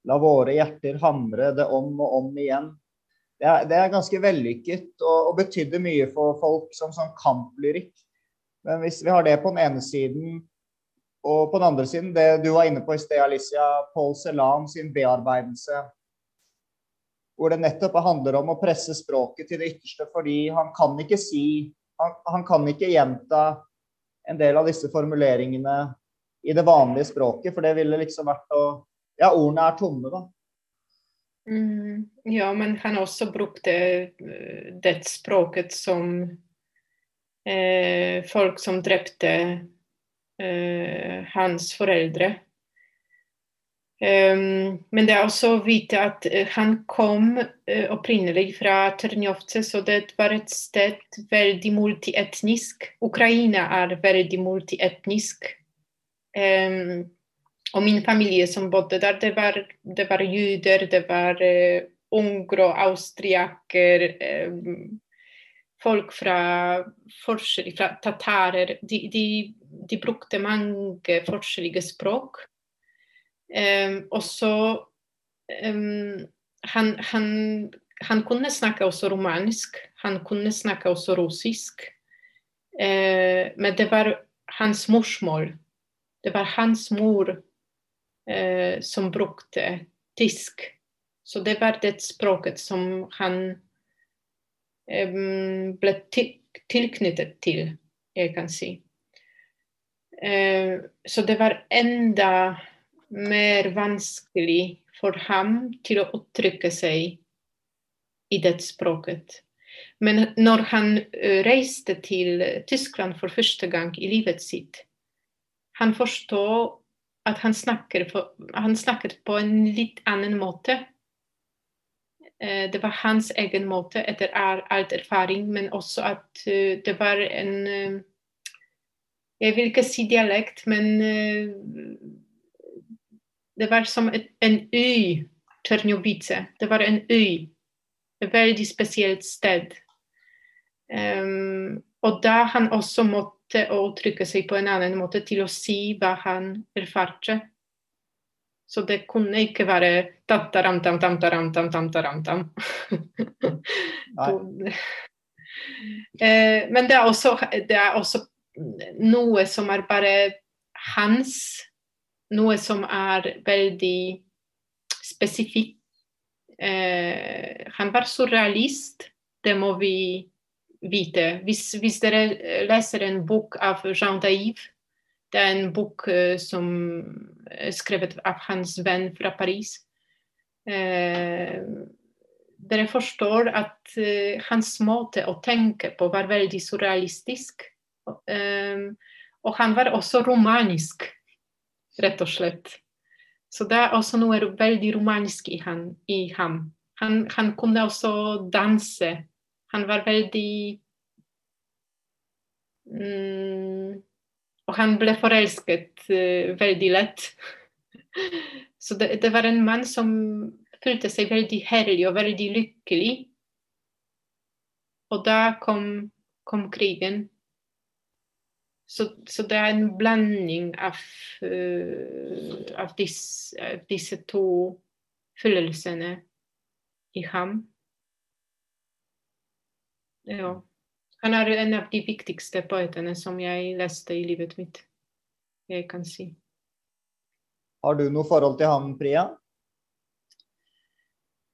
La våre hjerter hamre det om og om igjen. Det er, det er ganske vellykket og, og, betydde mye for folk som sånn kamplyrikk. Men hvis vi har det på den ene siden, og på den andre siden det du var inne på i sted, Alicia, Paul Celan sin bearbeidelse hvor det nettopp handler om å presse språket til det ytterste, fordi han kan ikke si han, han, kan ikke gjenta en del av disse formuleringene i det vanlige språket, for det ville liksom vært å Ja, ordene er tomme, da. Mm, ja, men han også brukte eh, det språket som eh, folk som drepte eh, hans foreldre Um, men det er også å vite at uh, han kom uh, opprinnelig fra Ternjovce, så det var et sted veldig multietnisk. Ukraina er veldig multietnisk. Um, og min familie som bodde der, det var, det var jøder, det var unger og austriaker. Um, folk fra forskjellige, fra tatarer. De, de, de brukte mange forskjellige språk. Um, og så um, han, han, han, kunne snakke også romansk, han kunne snakke også russisk. Uh, men det var hans morsmål. Det var hans mor uh, som brukte tysk. Så det var det språket som han eh, ble til, tilknyttet til, jeg kan si. Eh, så det var enda mer vanskelig for ham til å uttrykke seg i det språket. Men når han eh, reiste til Tyskland for første gang i livet sitt, han forstod at han, snakker på, han snakker, på en litt annen måte. Eh, det var hans egen måte etter alt erfaring, men også at eh, det var en Jeg vil ikke si dialekt, men det var som en øy, Ternjovice. Det var en øy. Et veldig spesielt sted. Um, og da han også måtte til å uttrykke seg på en annen måte, til å si hva han erfarte. Så det kunne ikke være tam-taram-tam-tam-taram-tam-tam-taram-tam. Eh, men det er, også, det er, også, noe som er bare hans, noe som er veldig spesifikt. Eh, han var surrealist, det må vi vite. Hvis, hvis, dere leser en bok av Jean Daive, det er en bok uh, som er skrevet av hans venn fra Paris. Uh, dere forstår at uh, hans måte å tenke på var veldig surrealistisk. og han var også romanisk, rett og slett. Så det er også noe veldig romanisk i, han, i ham. Han, han kunne også danse han var veldig mm, Og han ble forelsket uh, veldig lett. Så det, det, var en mann som følte seg veldig herlig og veldig lykkelig. Og da kom, kom krigen. Så, så, det er en blanding av, uh, av, disse, av disse to følelsene i ham. Ja. Han er en av de viktigste poetene som jeg leste i livet mitt, jeg kan si. Har du noe forhold til ham, Priya?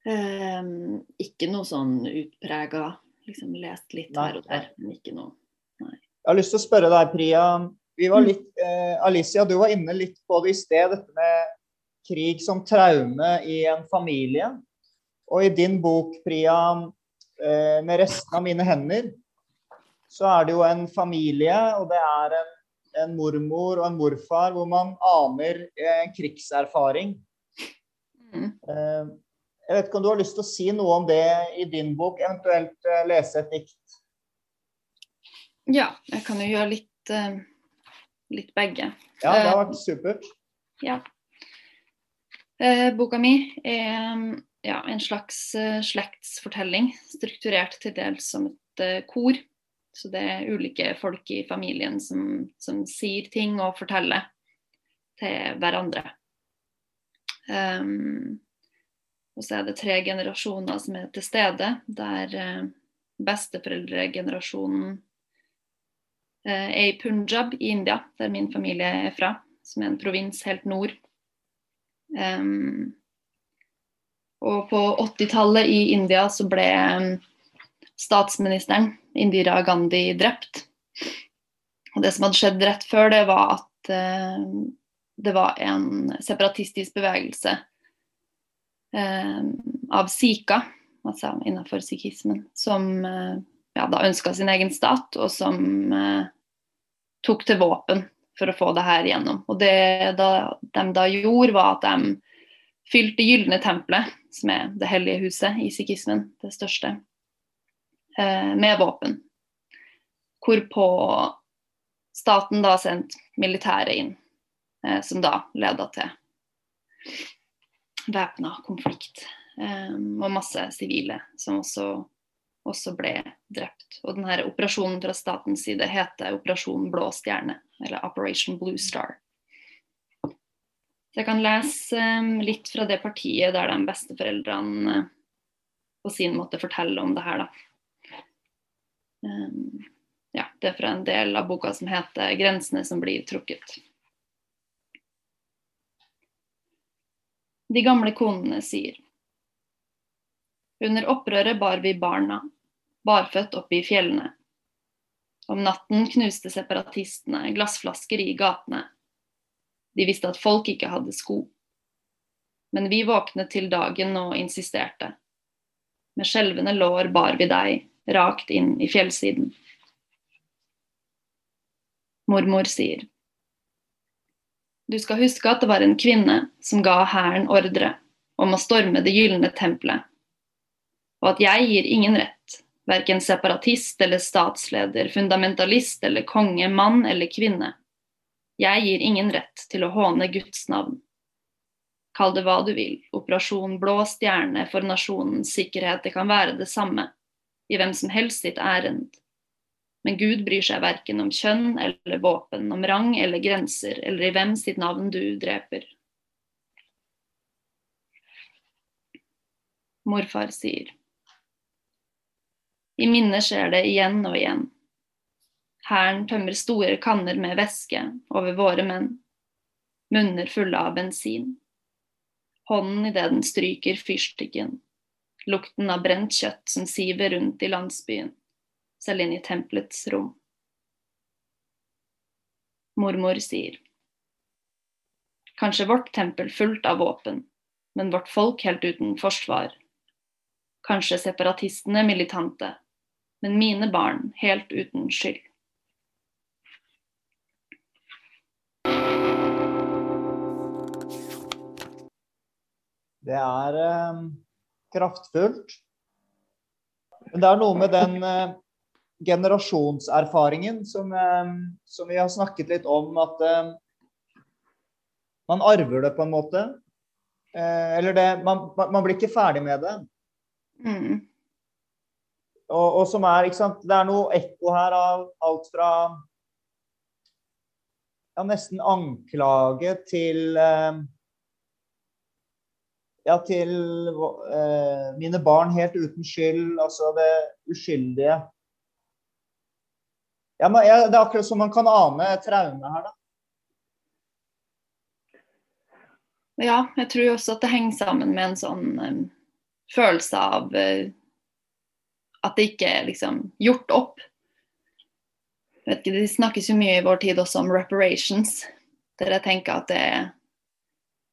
Um, ikke noe sånn utprega. Liksom lest litt nei, her og der, men ikke noe. Nei. Jeg har lyst til å spørre deg, Priya. Vi var mm. litt, eh, Alicia, du var inne litt på det i sted, dette med krig som traume i en familie. Og i din bok, Priya, med resten av mine hender, så er det jo en familie, og det er en, en mormor og en morfar hvor man aner en krigserfaring. Mm. Eh, jeg vet ikke om du har lyst til å si noe om det i din bok, eventuelt eh, lese et dikt? Ja, jeg kan jo gjøre litt, litt begge. Ja, det har vært supert. Ja. Boka mi er ja, en slags uh, slektsfortelling, strukturert til dels som et uh, kor. Så det er ulike folk i familien som, som sier ting og forteller til hverandre. Um, og så er det tre generasjoner som er til stede, der uh, besteforeldregenerasjonen er i Punjab i India, der min familie er fra, som er en provins helt nord. Um, og på 80-tallet i India så ble um, statsministeren Indira Gandhi drept. Og det som hadde skjedd rett før det, var at eh, det var en separatistisk bevegelse eh, av Sika, altså innenfor sikhismen, som eh, ja, da ønska sin egen stat, og som uh, tok til våpen for å få det her igjennom. Og det da, de da gjorde, var at de fylte Gylne tempelet som er det hellige huset i sikhismen, det største, eh, med våpen. Hvorpå staten da sendte militæret inn, eh, som da leda til væpna konflikt. Eh, og masse sivile som også, også, ble drept. Og denne operasjonen fra statens side heter Operasjon Blå stjerne, eller Operation Blue Star. Så jeg kan lese um, litt fra det partiet der de besteforeldrene uh, på sin måte forteller om det her, da. Um, ja, det er fra en del av boka som heter 'Grensene som blir trukket'. De gamle konene sier Under opprøret bar vi barna, barføtt oppe i fjellene. Om natten knuste separatistene glassflasker i gatene de visste at folk ikke hadde sko. Men vi våknet til dagen og insisterte. Med skjelvende lår bar vi deg, rakt inn i fjellsiden. Mormor sier. Du skal huske at det var en kvinne som ga hæren ordre om å storme det gylne tempelet, og at jeg gir ingen rett, verken separatist eller statsleder, fundamentalist eller konge, mann eller kvinne. Jeg gir ingen rett til å håne Guds navn. Kall det hva du vil, operasjon Blå stjerne for nasjonens sikkerhet, det kan være det samme, i hvem som helst sitt ærend. Men Gud bryr seg verken om kjønn eller våpen, om rang eller grenser, eller i hvem sitt navn du dreper. Morfar sier. I minnet skjer det igjen og igjen. Hæren tømmer store kanner med væske over våre menn, munner fulle av bensin. Hånden idet den stryker fyrstikken, lukten av brent kjøtt som siver rundt i landsbyen, selv inn i tempelets rom. Mormor sier. Kanskje vårt tempel fullt av våpen, men vårt folk helt uten forsvar. Kanskje separatistene militante, men mine barn helt uten skyld. Det er eh, kraftfullt. Men det er noe med den eh, generasjonserfaringen som, eh, som, vi har snakket litt om, at eh, man arver det på en måte. Eh, eller det man, man, blir ikke ferdig med det. Mm. Og, og, som er, ikke sant Det er noe ekko her av alt fra ja, nesten anklage til eh, ja, til eh, mine barn helt uten skyld, altså det uskyldige. Ja, men, ja, det er akkurat som man kan ane traume her, da. Ja, jeg tror også at det henger sammen med en sånn um, følelse av uh, at det ikke er liksom gjort opp. vet ikke, Det snakkes jo mye i vår tid også om reparations, der jeg tenker at det er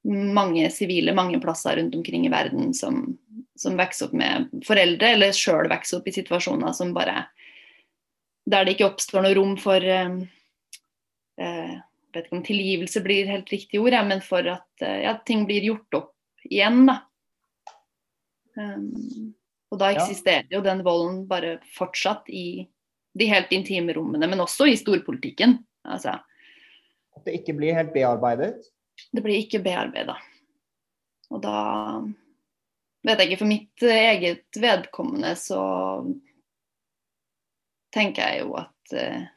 mange sivile mange plasser rundt omkring i verden som, som vokser opp med foreldre, eller sjøl vokser opp i situasjoner som bare Der det ikke oppstår noe rom for eh, Jeg vet ikke om tilgivelse blir helt riktig ord, ja, men for at eh, ja, ting blir gjort opp igjen. da. Um, og da eksisterer jo den volden bare fortsatt i de helt intime rommene, men også i storpolitikken. Altså. At det ikke blir helt bearbeidet? Det blir ikke bearbeida. Og da vet jeg ikke, for mitt eget vedkommende så tenker jeg jo at eh,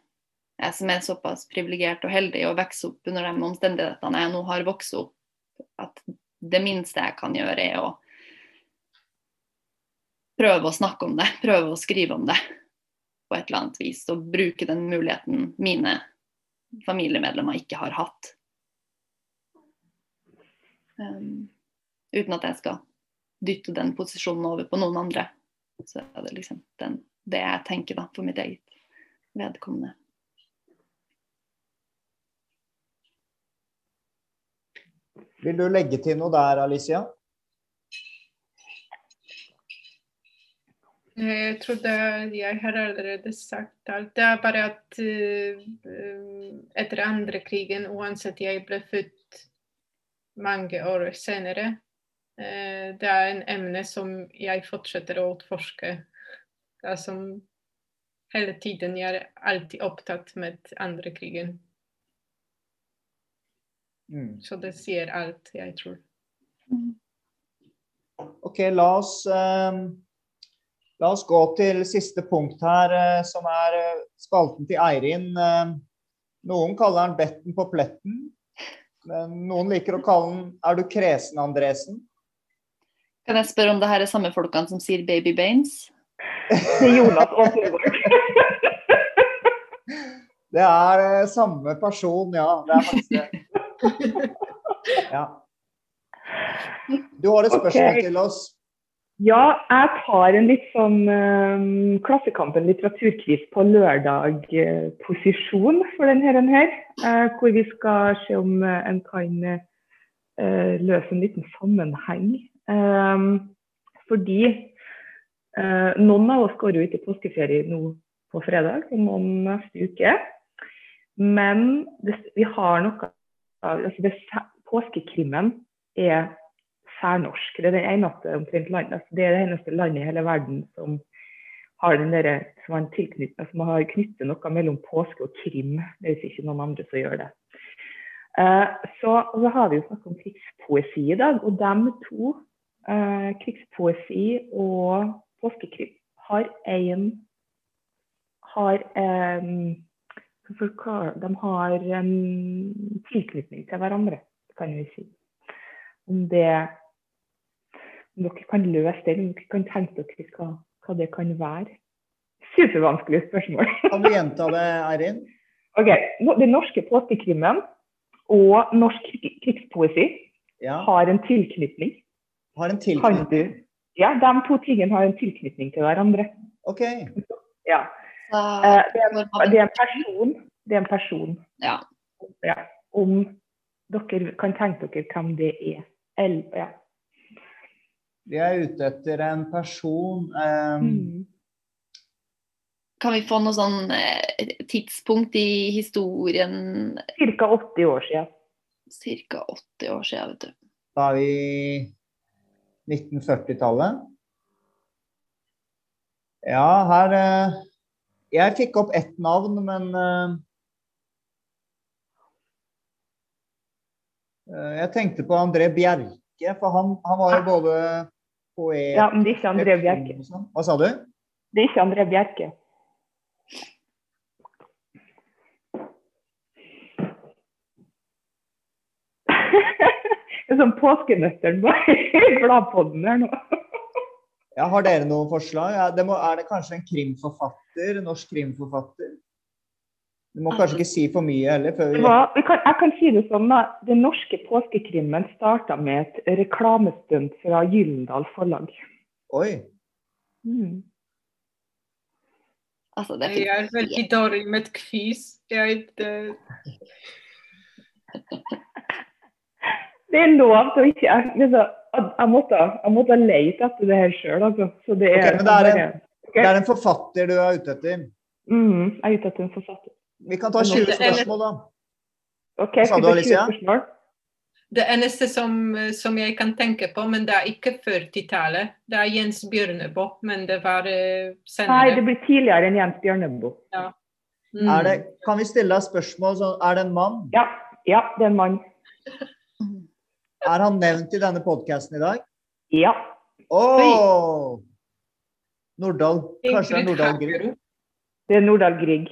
jeg som er såpass privilegert og heldig å vokse opp under de omstendighetene jeg nå har vokst opp, at det minste jeg kan gjøre, er å prøve å snakke om det, prøve å skrive om det på et eller annet vis. Og bruke den muligheten mine familiemedlemmer ikke har hatt. Um, uten at jeg skal dytte den posisjonen over på noen andre. Så er det liksom den, det jeg tenker da, for mitt eget vedkommende. Vil du legge til noe der, Alicia? Jeg trodde jeg har allerede sagt alt. Det er bare at uh, etter andre krigen, uansett jeg ble født mange år senere. Eh, det er en emne som jeg fortsetter å utforske. Det er som hele tiden jeg er alltid opptatt med andre krigen. Mm. Så det sier alt, jeg tror. OK, la oss, eh, la oss gå til siste punkt her, eh, som er eh, spalten til Eirin. Eh, noen kaller den 'Betten på pletten'. Men noen liker å kalle den 'Er du kresen, Andresen'? Kan jeg spørre om det her er samme folkene som sier 'Baby er Jonas og Torvald. Det er eh, samme person, ja. Det er faktisk det. Ja. Du har et spørsmål okay. til oss. Ja, jeg tar en litt sånn um, Klassekampen litteraturkvis på lørdag-posisjon uh, for denne her. Uh, hvor vi skal se om uh, en kan løse en liten sammenheng. Fordi noen av oss går jo ut i påskeferie nå på fredag, og noen neste uke. Men det, vi har noe altså det, Påskekrimmen er særnorsk. Det eneste, omtrent landet, det er det eneste landet i hele verden som har den der, som har, altså som har knyttet noe mellom påske og krim. Det er ikke noen andre som gjør det. Uh, så, og så har vi jo snakket om krigspoesi i dag, og de to, uh, krigspoesi og påskekrim, har én har um, De har en tilknytning til hverandre, kan vi si. Om det dere kan løse det, om dere kan tenke dere hva, hva det kan være. Supervanskelig spørsmål. Kan du gjenta det, Eirin? Ok, Den norske påskekrimmen og norsk krigspoesi ja. har en tilknytning. Har en tilknytning? Ja, de to tingene har en tilknytning til hverandre. Ok. Ja. Uh, det, er, det, er, en person. Det er en person. Ja. ja. Om dere kan tenke dere hvem det er. Eller, ja. Vi er ute etter en person um... mm. Kan vi få noe sånn eh, tidspunkt i historien? Ca. 80 år siden. Ca. 80 år siden, vet du. Da er vi 1940-tallet. Ja, her uh, Jeg fikk opp ett navn, men uh, Jeg tenkte på André Bjerke, for han, han var jo både poet Ja, men det er ikke André Bjerke. Sånn. Hva sa du? Det er ikke André Bjerke. det er sånn påskenøtteren i bladpodden her nå. ja, Har dere noen forslag? Ja, det må, er det kanskje en krimforfatter? Norsk krimforfatter? Du må kanskje ikke si for mye heller. Før vi... Var, kan, jeg kan si det sånn da, Den norske påskekrimmen starta med et reklamestunt fra Gyllendal forlag. Oi. Mm. Altså, det er jeg er veldig dårlig med quiz. Jeg er Det er lov til å ikke jeg, jeg, måtte, jeg måtte lete etter det her sjøl, altså. Så det er, okay, men det er, en, okay. det er en forfatter du er ute etter? Mm, jeg er ute etter en forfatter. Vi kan ta 20 spørsmål, da. OK, skal vi ta 20 spørsmål? Det eneste som, som, jeg kan tenke på, men det er ikke 40-tallet. Det er Jens Bjørneboe, men det var uh, senere. Nei, det blir tidligere enn Jens Bjørneboe. Ja. Mm. Det, kan vi stille deg spørsmål? Så, er det en mann? Ja. ja, det er en mann. er han nevnt i denne podkasten i dag? Ja. Oh! Nordahl, kanskje det er Nordahl Grieg? Det er Nordahl Grieg.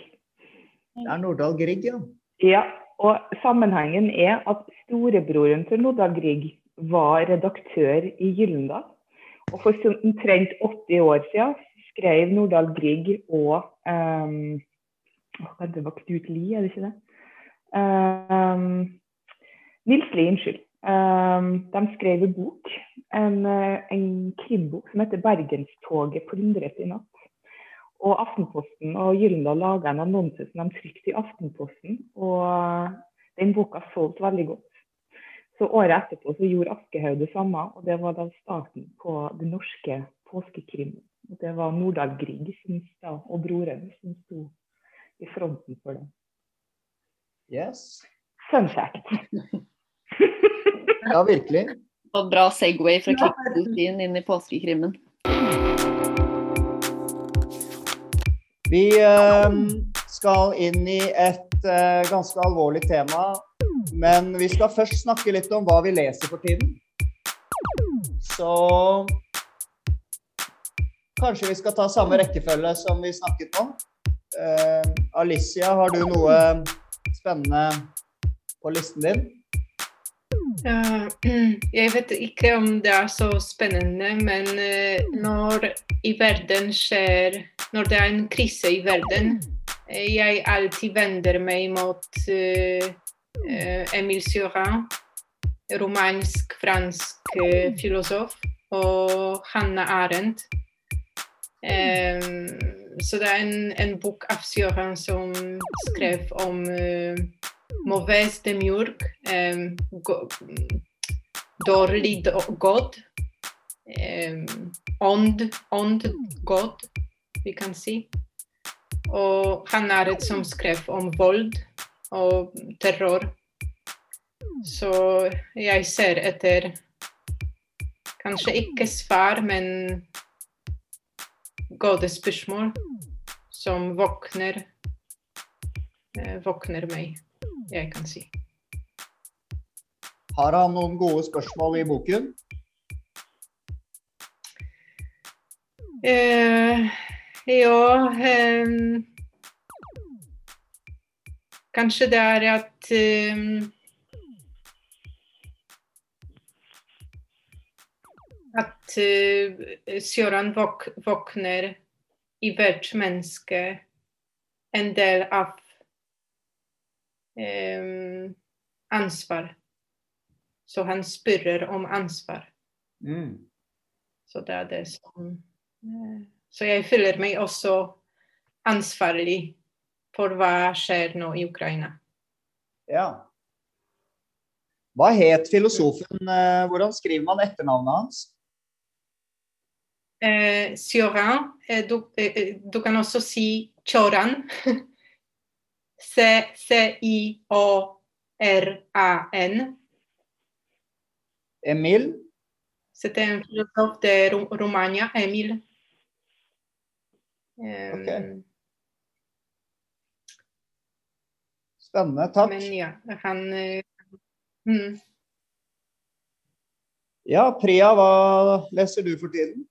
Det er Nordahl Grieg, ja. Ja, og sammenhengen er at storebroren til Nordahl Grieg var redaktør i Gyllendal. Og for omtrent 80 år siden skrev Nordahl Grieg og um, Det var Knut Lie, er det ikke det? Um, Nils Lie, unnskyld. Um, de skrev en bok, en, en krimbok som heter 'Bergenstoget plyndret i natt'. Og Aftenposten og Gyllendal laga en annonse som de trykte i Aftenposten. Og den boka solgte veldig godt. Så året etterpå så gjorde Aschehoug det samme, og det var da starten på det norske påskekrimmen. Det var Nordahl Grieg og broren som sto i fronten for det. Yes. Fun fact. ja, virkelig. Og bra Segway fra krigspolitien inn i påskekrimmen. Vi eh, skal inn i et eh, ganske alvorlig tema. Men vi skal først snakke litt om hva vi leser for tiden. Så kanskje vi skal ta samme rekkefølge som vi snakket om. Uh, Alicia, har du noe spennende på listen din? Uh, jeg vet ikke om det er så spennende, men uh, når i verden skjer Når det er en krise i verden, uh, jeg alltid vender meg mot Emil Cioran, romansk-fransk filosof, og Hanna Arendt. Um, så det er en, en bok av Cioran som skrev om mauvaise demiurg, um, dårlig god. um, ånd, ond god, vi kan si. Og han er et som skrev om vold og terror. Så jeg ser etter Kanskje ikke svar, men gode spørsmål som våkner, eh, våkner meg, jeg kan si. Har han noen gode spørsmål i boken? Eh, ja eh, Kanskje det er at eh, At Søren våk våkner i hvert menneske en del av um, ansvar. Så han spør om ansvar. Mm. Så det er det som uh, Så jeg føler meg også ansvarlig for hva skjer nå i Ukraina. Ja. Hva het filosofen? eh, Hvordan skriver man etternavnet hans? Eh, Sioran, eh, du, eh, du kan også si Choran. C-I-O-R-A-N. Emil? C'était un philosophe de Ro- Romagna, Emil. Eh, Ok. Spennende. Takk. Men ja, han eh, mm. Ja, Priya, hva leser du for tiden?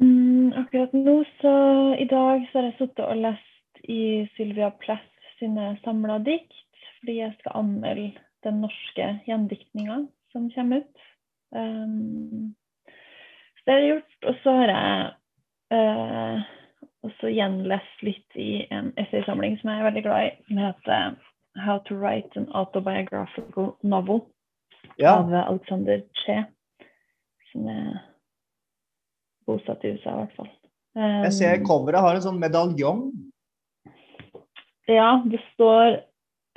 Mm, akkurat nå, så i dag så har jeg sittet og lest i Sylvia Plath sine samla dikt, fordi jeg skal anmelde den norske gjendiktninga som kommer ut. Um, så det har jeg gjort. Og så har jeg uh, også gjenlest litt i en essaysamling som jeg er veldig glad i, som heter 'How to Write an Autobiographical Novel' Ja, av Alexander Che, som er bosatt i USA, i hvert fall. jeg ser Um, coveret har en sånn medaljong. Ja, det står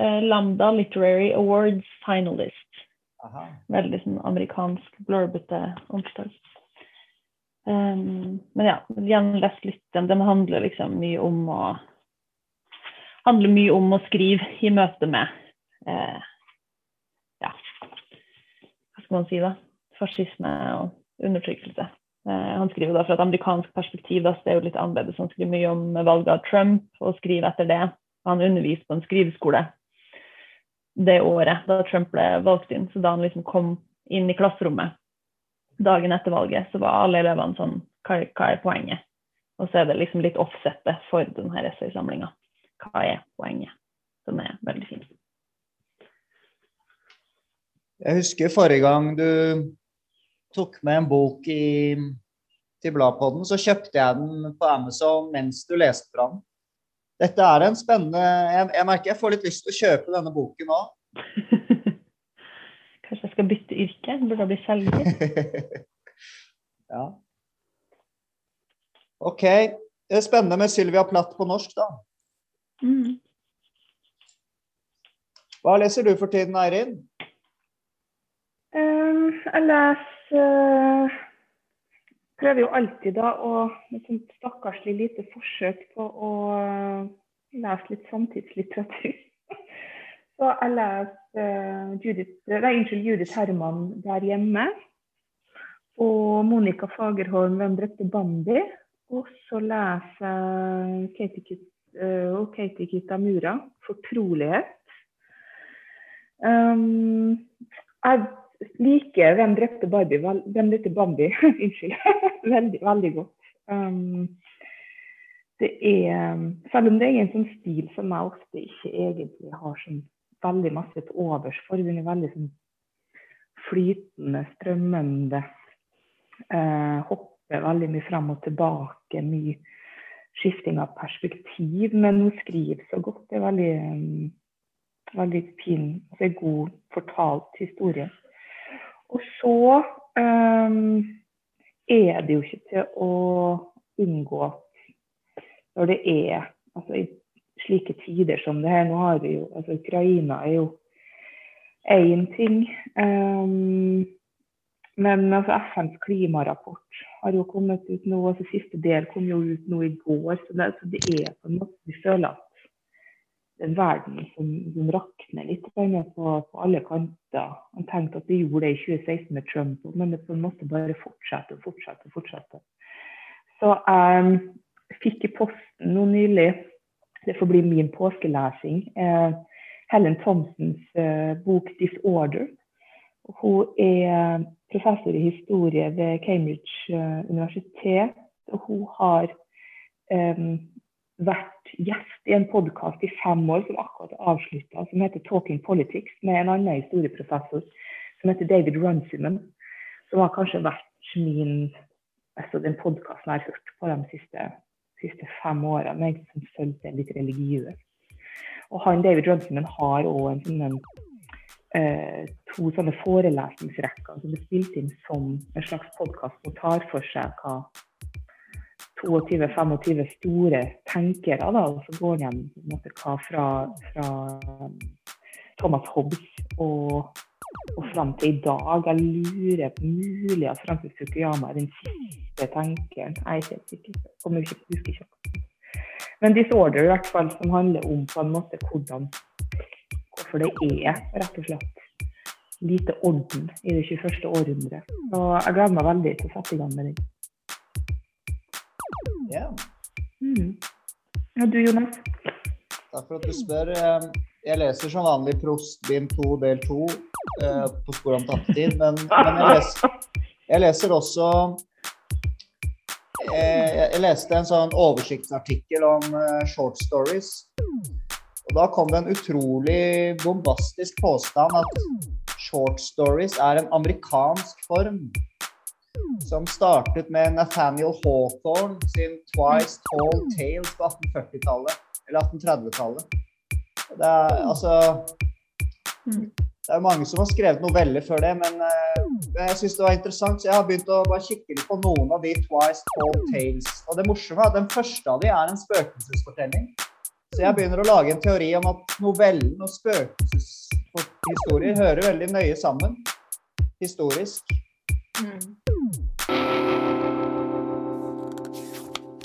eh, Lambda Literary Awards Finalist. Aha. Veldig sånn amerikansk blurbete omslag. Um, men ja, gjenlest litt den. Den handler liksom mye om å handler mye om å skrive i møte med eh, ja, hva skal man si da? Fascisme og undertrykkelse. Eh, han skriver da fra et amerikansk perspektiv, da, så det er jo litt annerledes. Han skriver mye om valget av Trump og skriver etter det. Han underviste på en skriveskole det året da Trump ble valgt inn. Så da han liksom kom inn i klasserommet dagen etter valget, så var alle elevene sånn Hva, hva er poenget? Og så er det liksom litt offsettet for denne essaysamlinga. Hva er poenget? Som er veldig fint. Jeg husker forrige gang du tok med en bok i, til Bladpodden, så kjøpte jeg den på Amazon mens du leste fra den. Dette er en spennende Jeg, jeg merker jeg får litt lyst til å kjøpe denne boken òg. Kanskje jeg skal bytte yrke? Burde jeg bli selger? ja. OK. Det er spennende med Sylvia Platt på norsk, da. Mm. Hva leser du for tiden, Eirin? Um, jeg leser Prøver jo alltid da å med sånt stakkarslig lite forsøk på å eh, lese litt samtidslitteratur. Så jeg leser eh, Judith, nei, unnskyld, Judith Herman der hjemme. Og Monica Fagerholm 'Hvem drepte Bambi'. Og så leser jeg Katie eh, Katie Kitamura 'Fortrolighet'. Um, jeg liker 'Hvem drepte Barbie', vel, hvem drepte Bambi Unnskyld. veldig, veldig godt. Um, det er, selv om det er en sånn stil som jeg ofte ikke egentlig har sånn veldig masse til overs for. Den er veldig sånn flytende, strømmende. Uh, hopper veldig mye fram og tilbake. Mye skifting av perspektiv. Men hun skriver så godt. Det er veldig, um, veldig fin, det god fortalt historie. Og så um, er det jo ikke til å unngå når det er altså i slike tider som det her Nå har vi jo altså Ukraina er jo én ting. Um, Men altså, FNs klimarapport har jo kommet ut nå, altså siste del kom jo ut nå i går. Så det, så det er på en måte Vi føler at den verden som, som rakner litt på, på, alle kanter. Han tenkte at det gjorde det i 2016 med Trump, men det på en måte bare fortsetter og fortsetter. og fortsetter. Så jeg um, fikk i posten nå nylig, det får bli min påskelesing, eh, Helen Thompsons eh, bok 'Disorder'. Hun er professor i historie ved Cambridge uh, universitet. Og hun har um, vært gjest i en podkast i fem år som akkurat er avslutta, som heter 'Talking Politics', med en annen historieprofessor som heter David Runciman. Som har kanskje vært min altså den podkasten jeg har hørt på de siste, siste fem årene. Jeg som følte litt religiøs. Og han David Runciman har òg en sånn eh, to sånne forelesningsrekker som er spilt inn som en slags podkast som tar for seg hva 22-25 store tenkere, da, og så går de hva fra, fra um, Thomas Hobbes og, og fram til i dag. Jeg lurer på mulig at Francis Fukuyama er den siste tenkeren. Jeg er ikke sikker. Kommer ikke husker ikke. Men disorder i hvert fall, som handler om på en måte hvordan hvorfor det er rett og slett lite orden i det 21. århundret. Og jeg gleder meg veldig til å sette i gang med den. Ja. Mm. Og du, Jonas? Takk for at du spør. Eh, jeg leser som vanlig Prostbind 2 del 2 eh, på sporet om tappetid, men, men jeg, leser, jeg, leser, også jeg, Jeg leste en sånn oversiktsartikkel om short stories. Og Da kom det en utrolig bombastisk påstand at short stories er en amerikansk form. Som startet med Nathaniel Hawthorne sin 'Twice Tall Tales' på 1840-tallet. Eller 1830-tallet. Det er altså Det er mange som har skrevet noveller før det, men uh, jeg syns det var interessant, så jeg har begynt å bare kikke litt på noen av de 'Twice Tall Tales'. Og det morsomme er at den første av de er en spøkelsesfortelling. Så jeg begynner å lage en teori om at novellen og spøkelseshistorier hører veldig nøye sammen historisk. Mm. you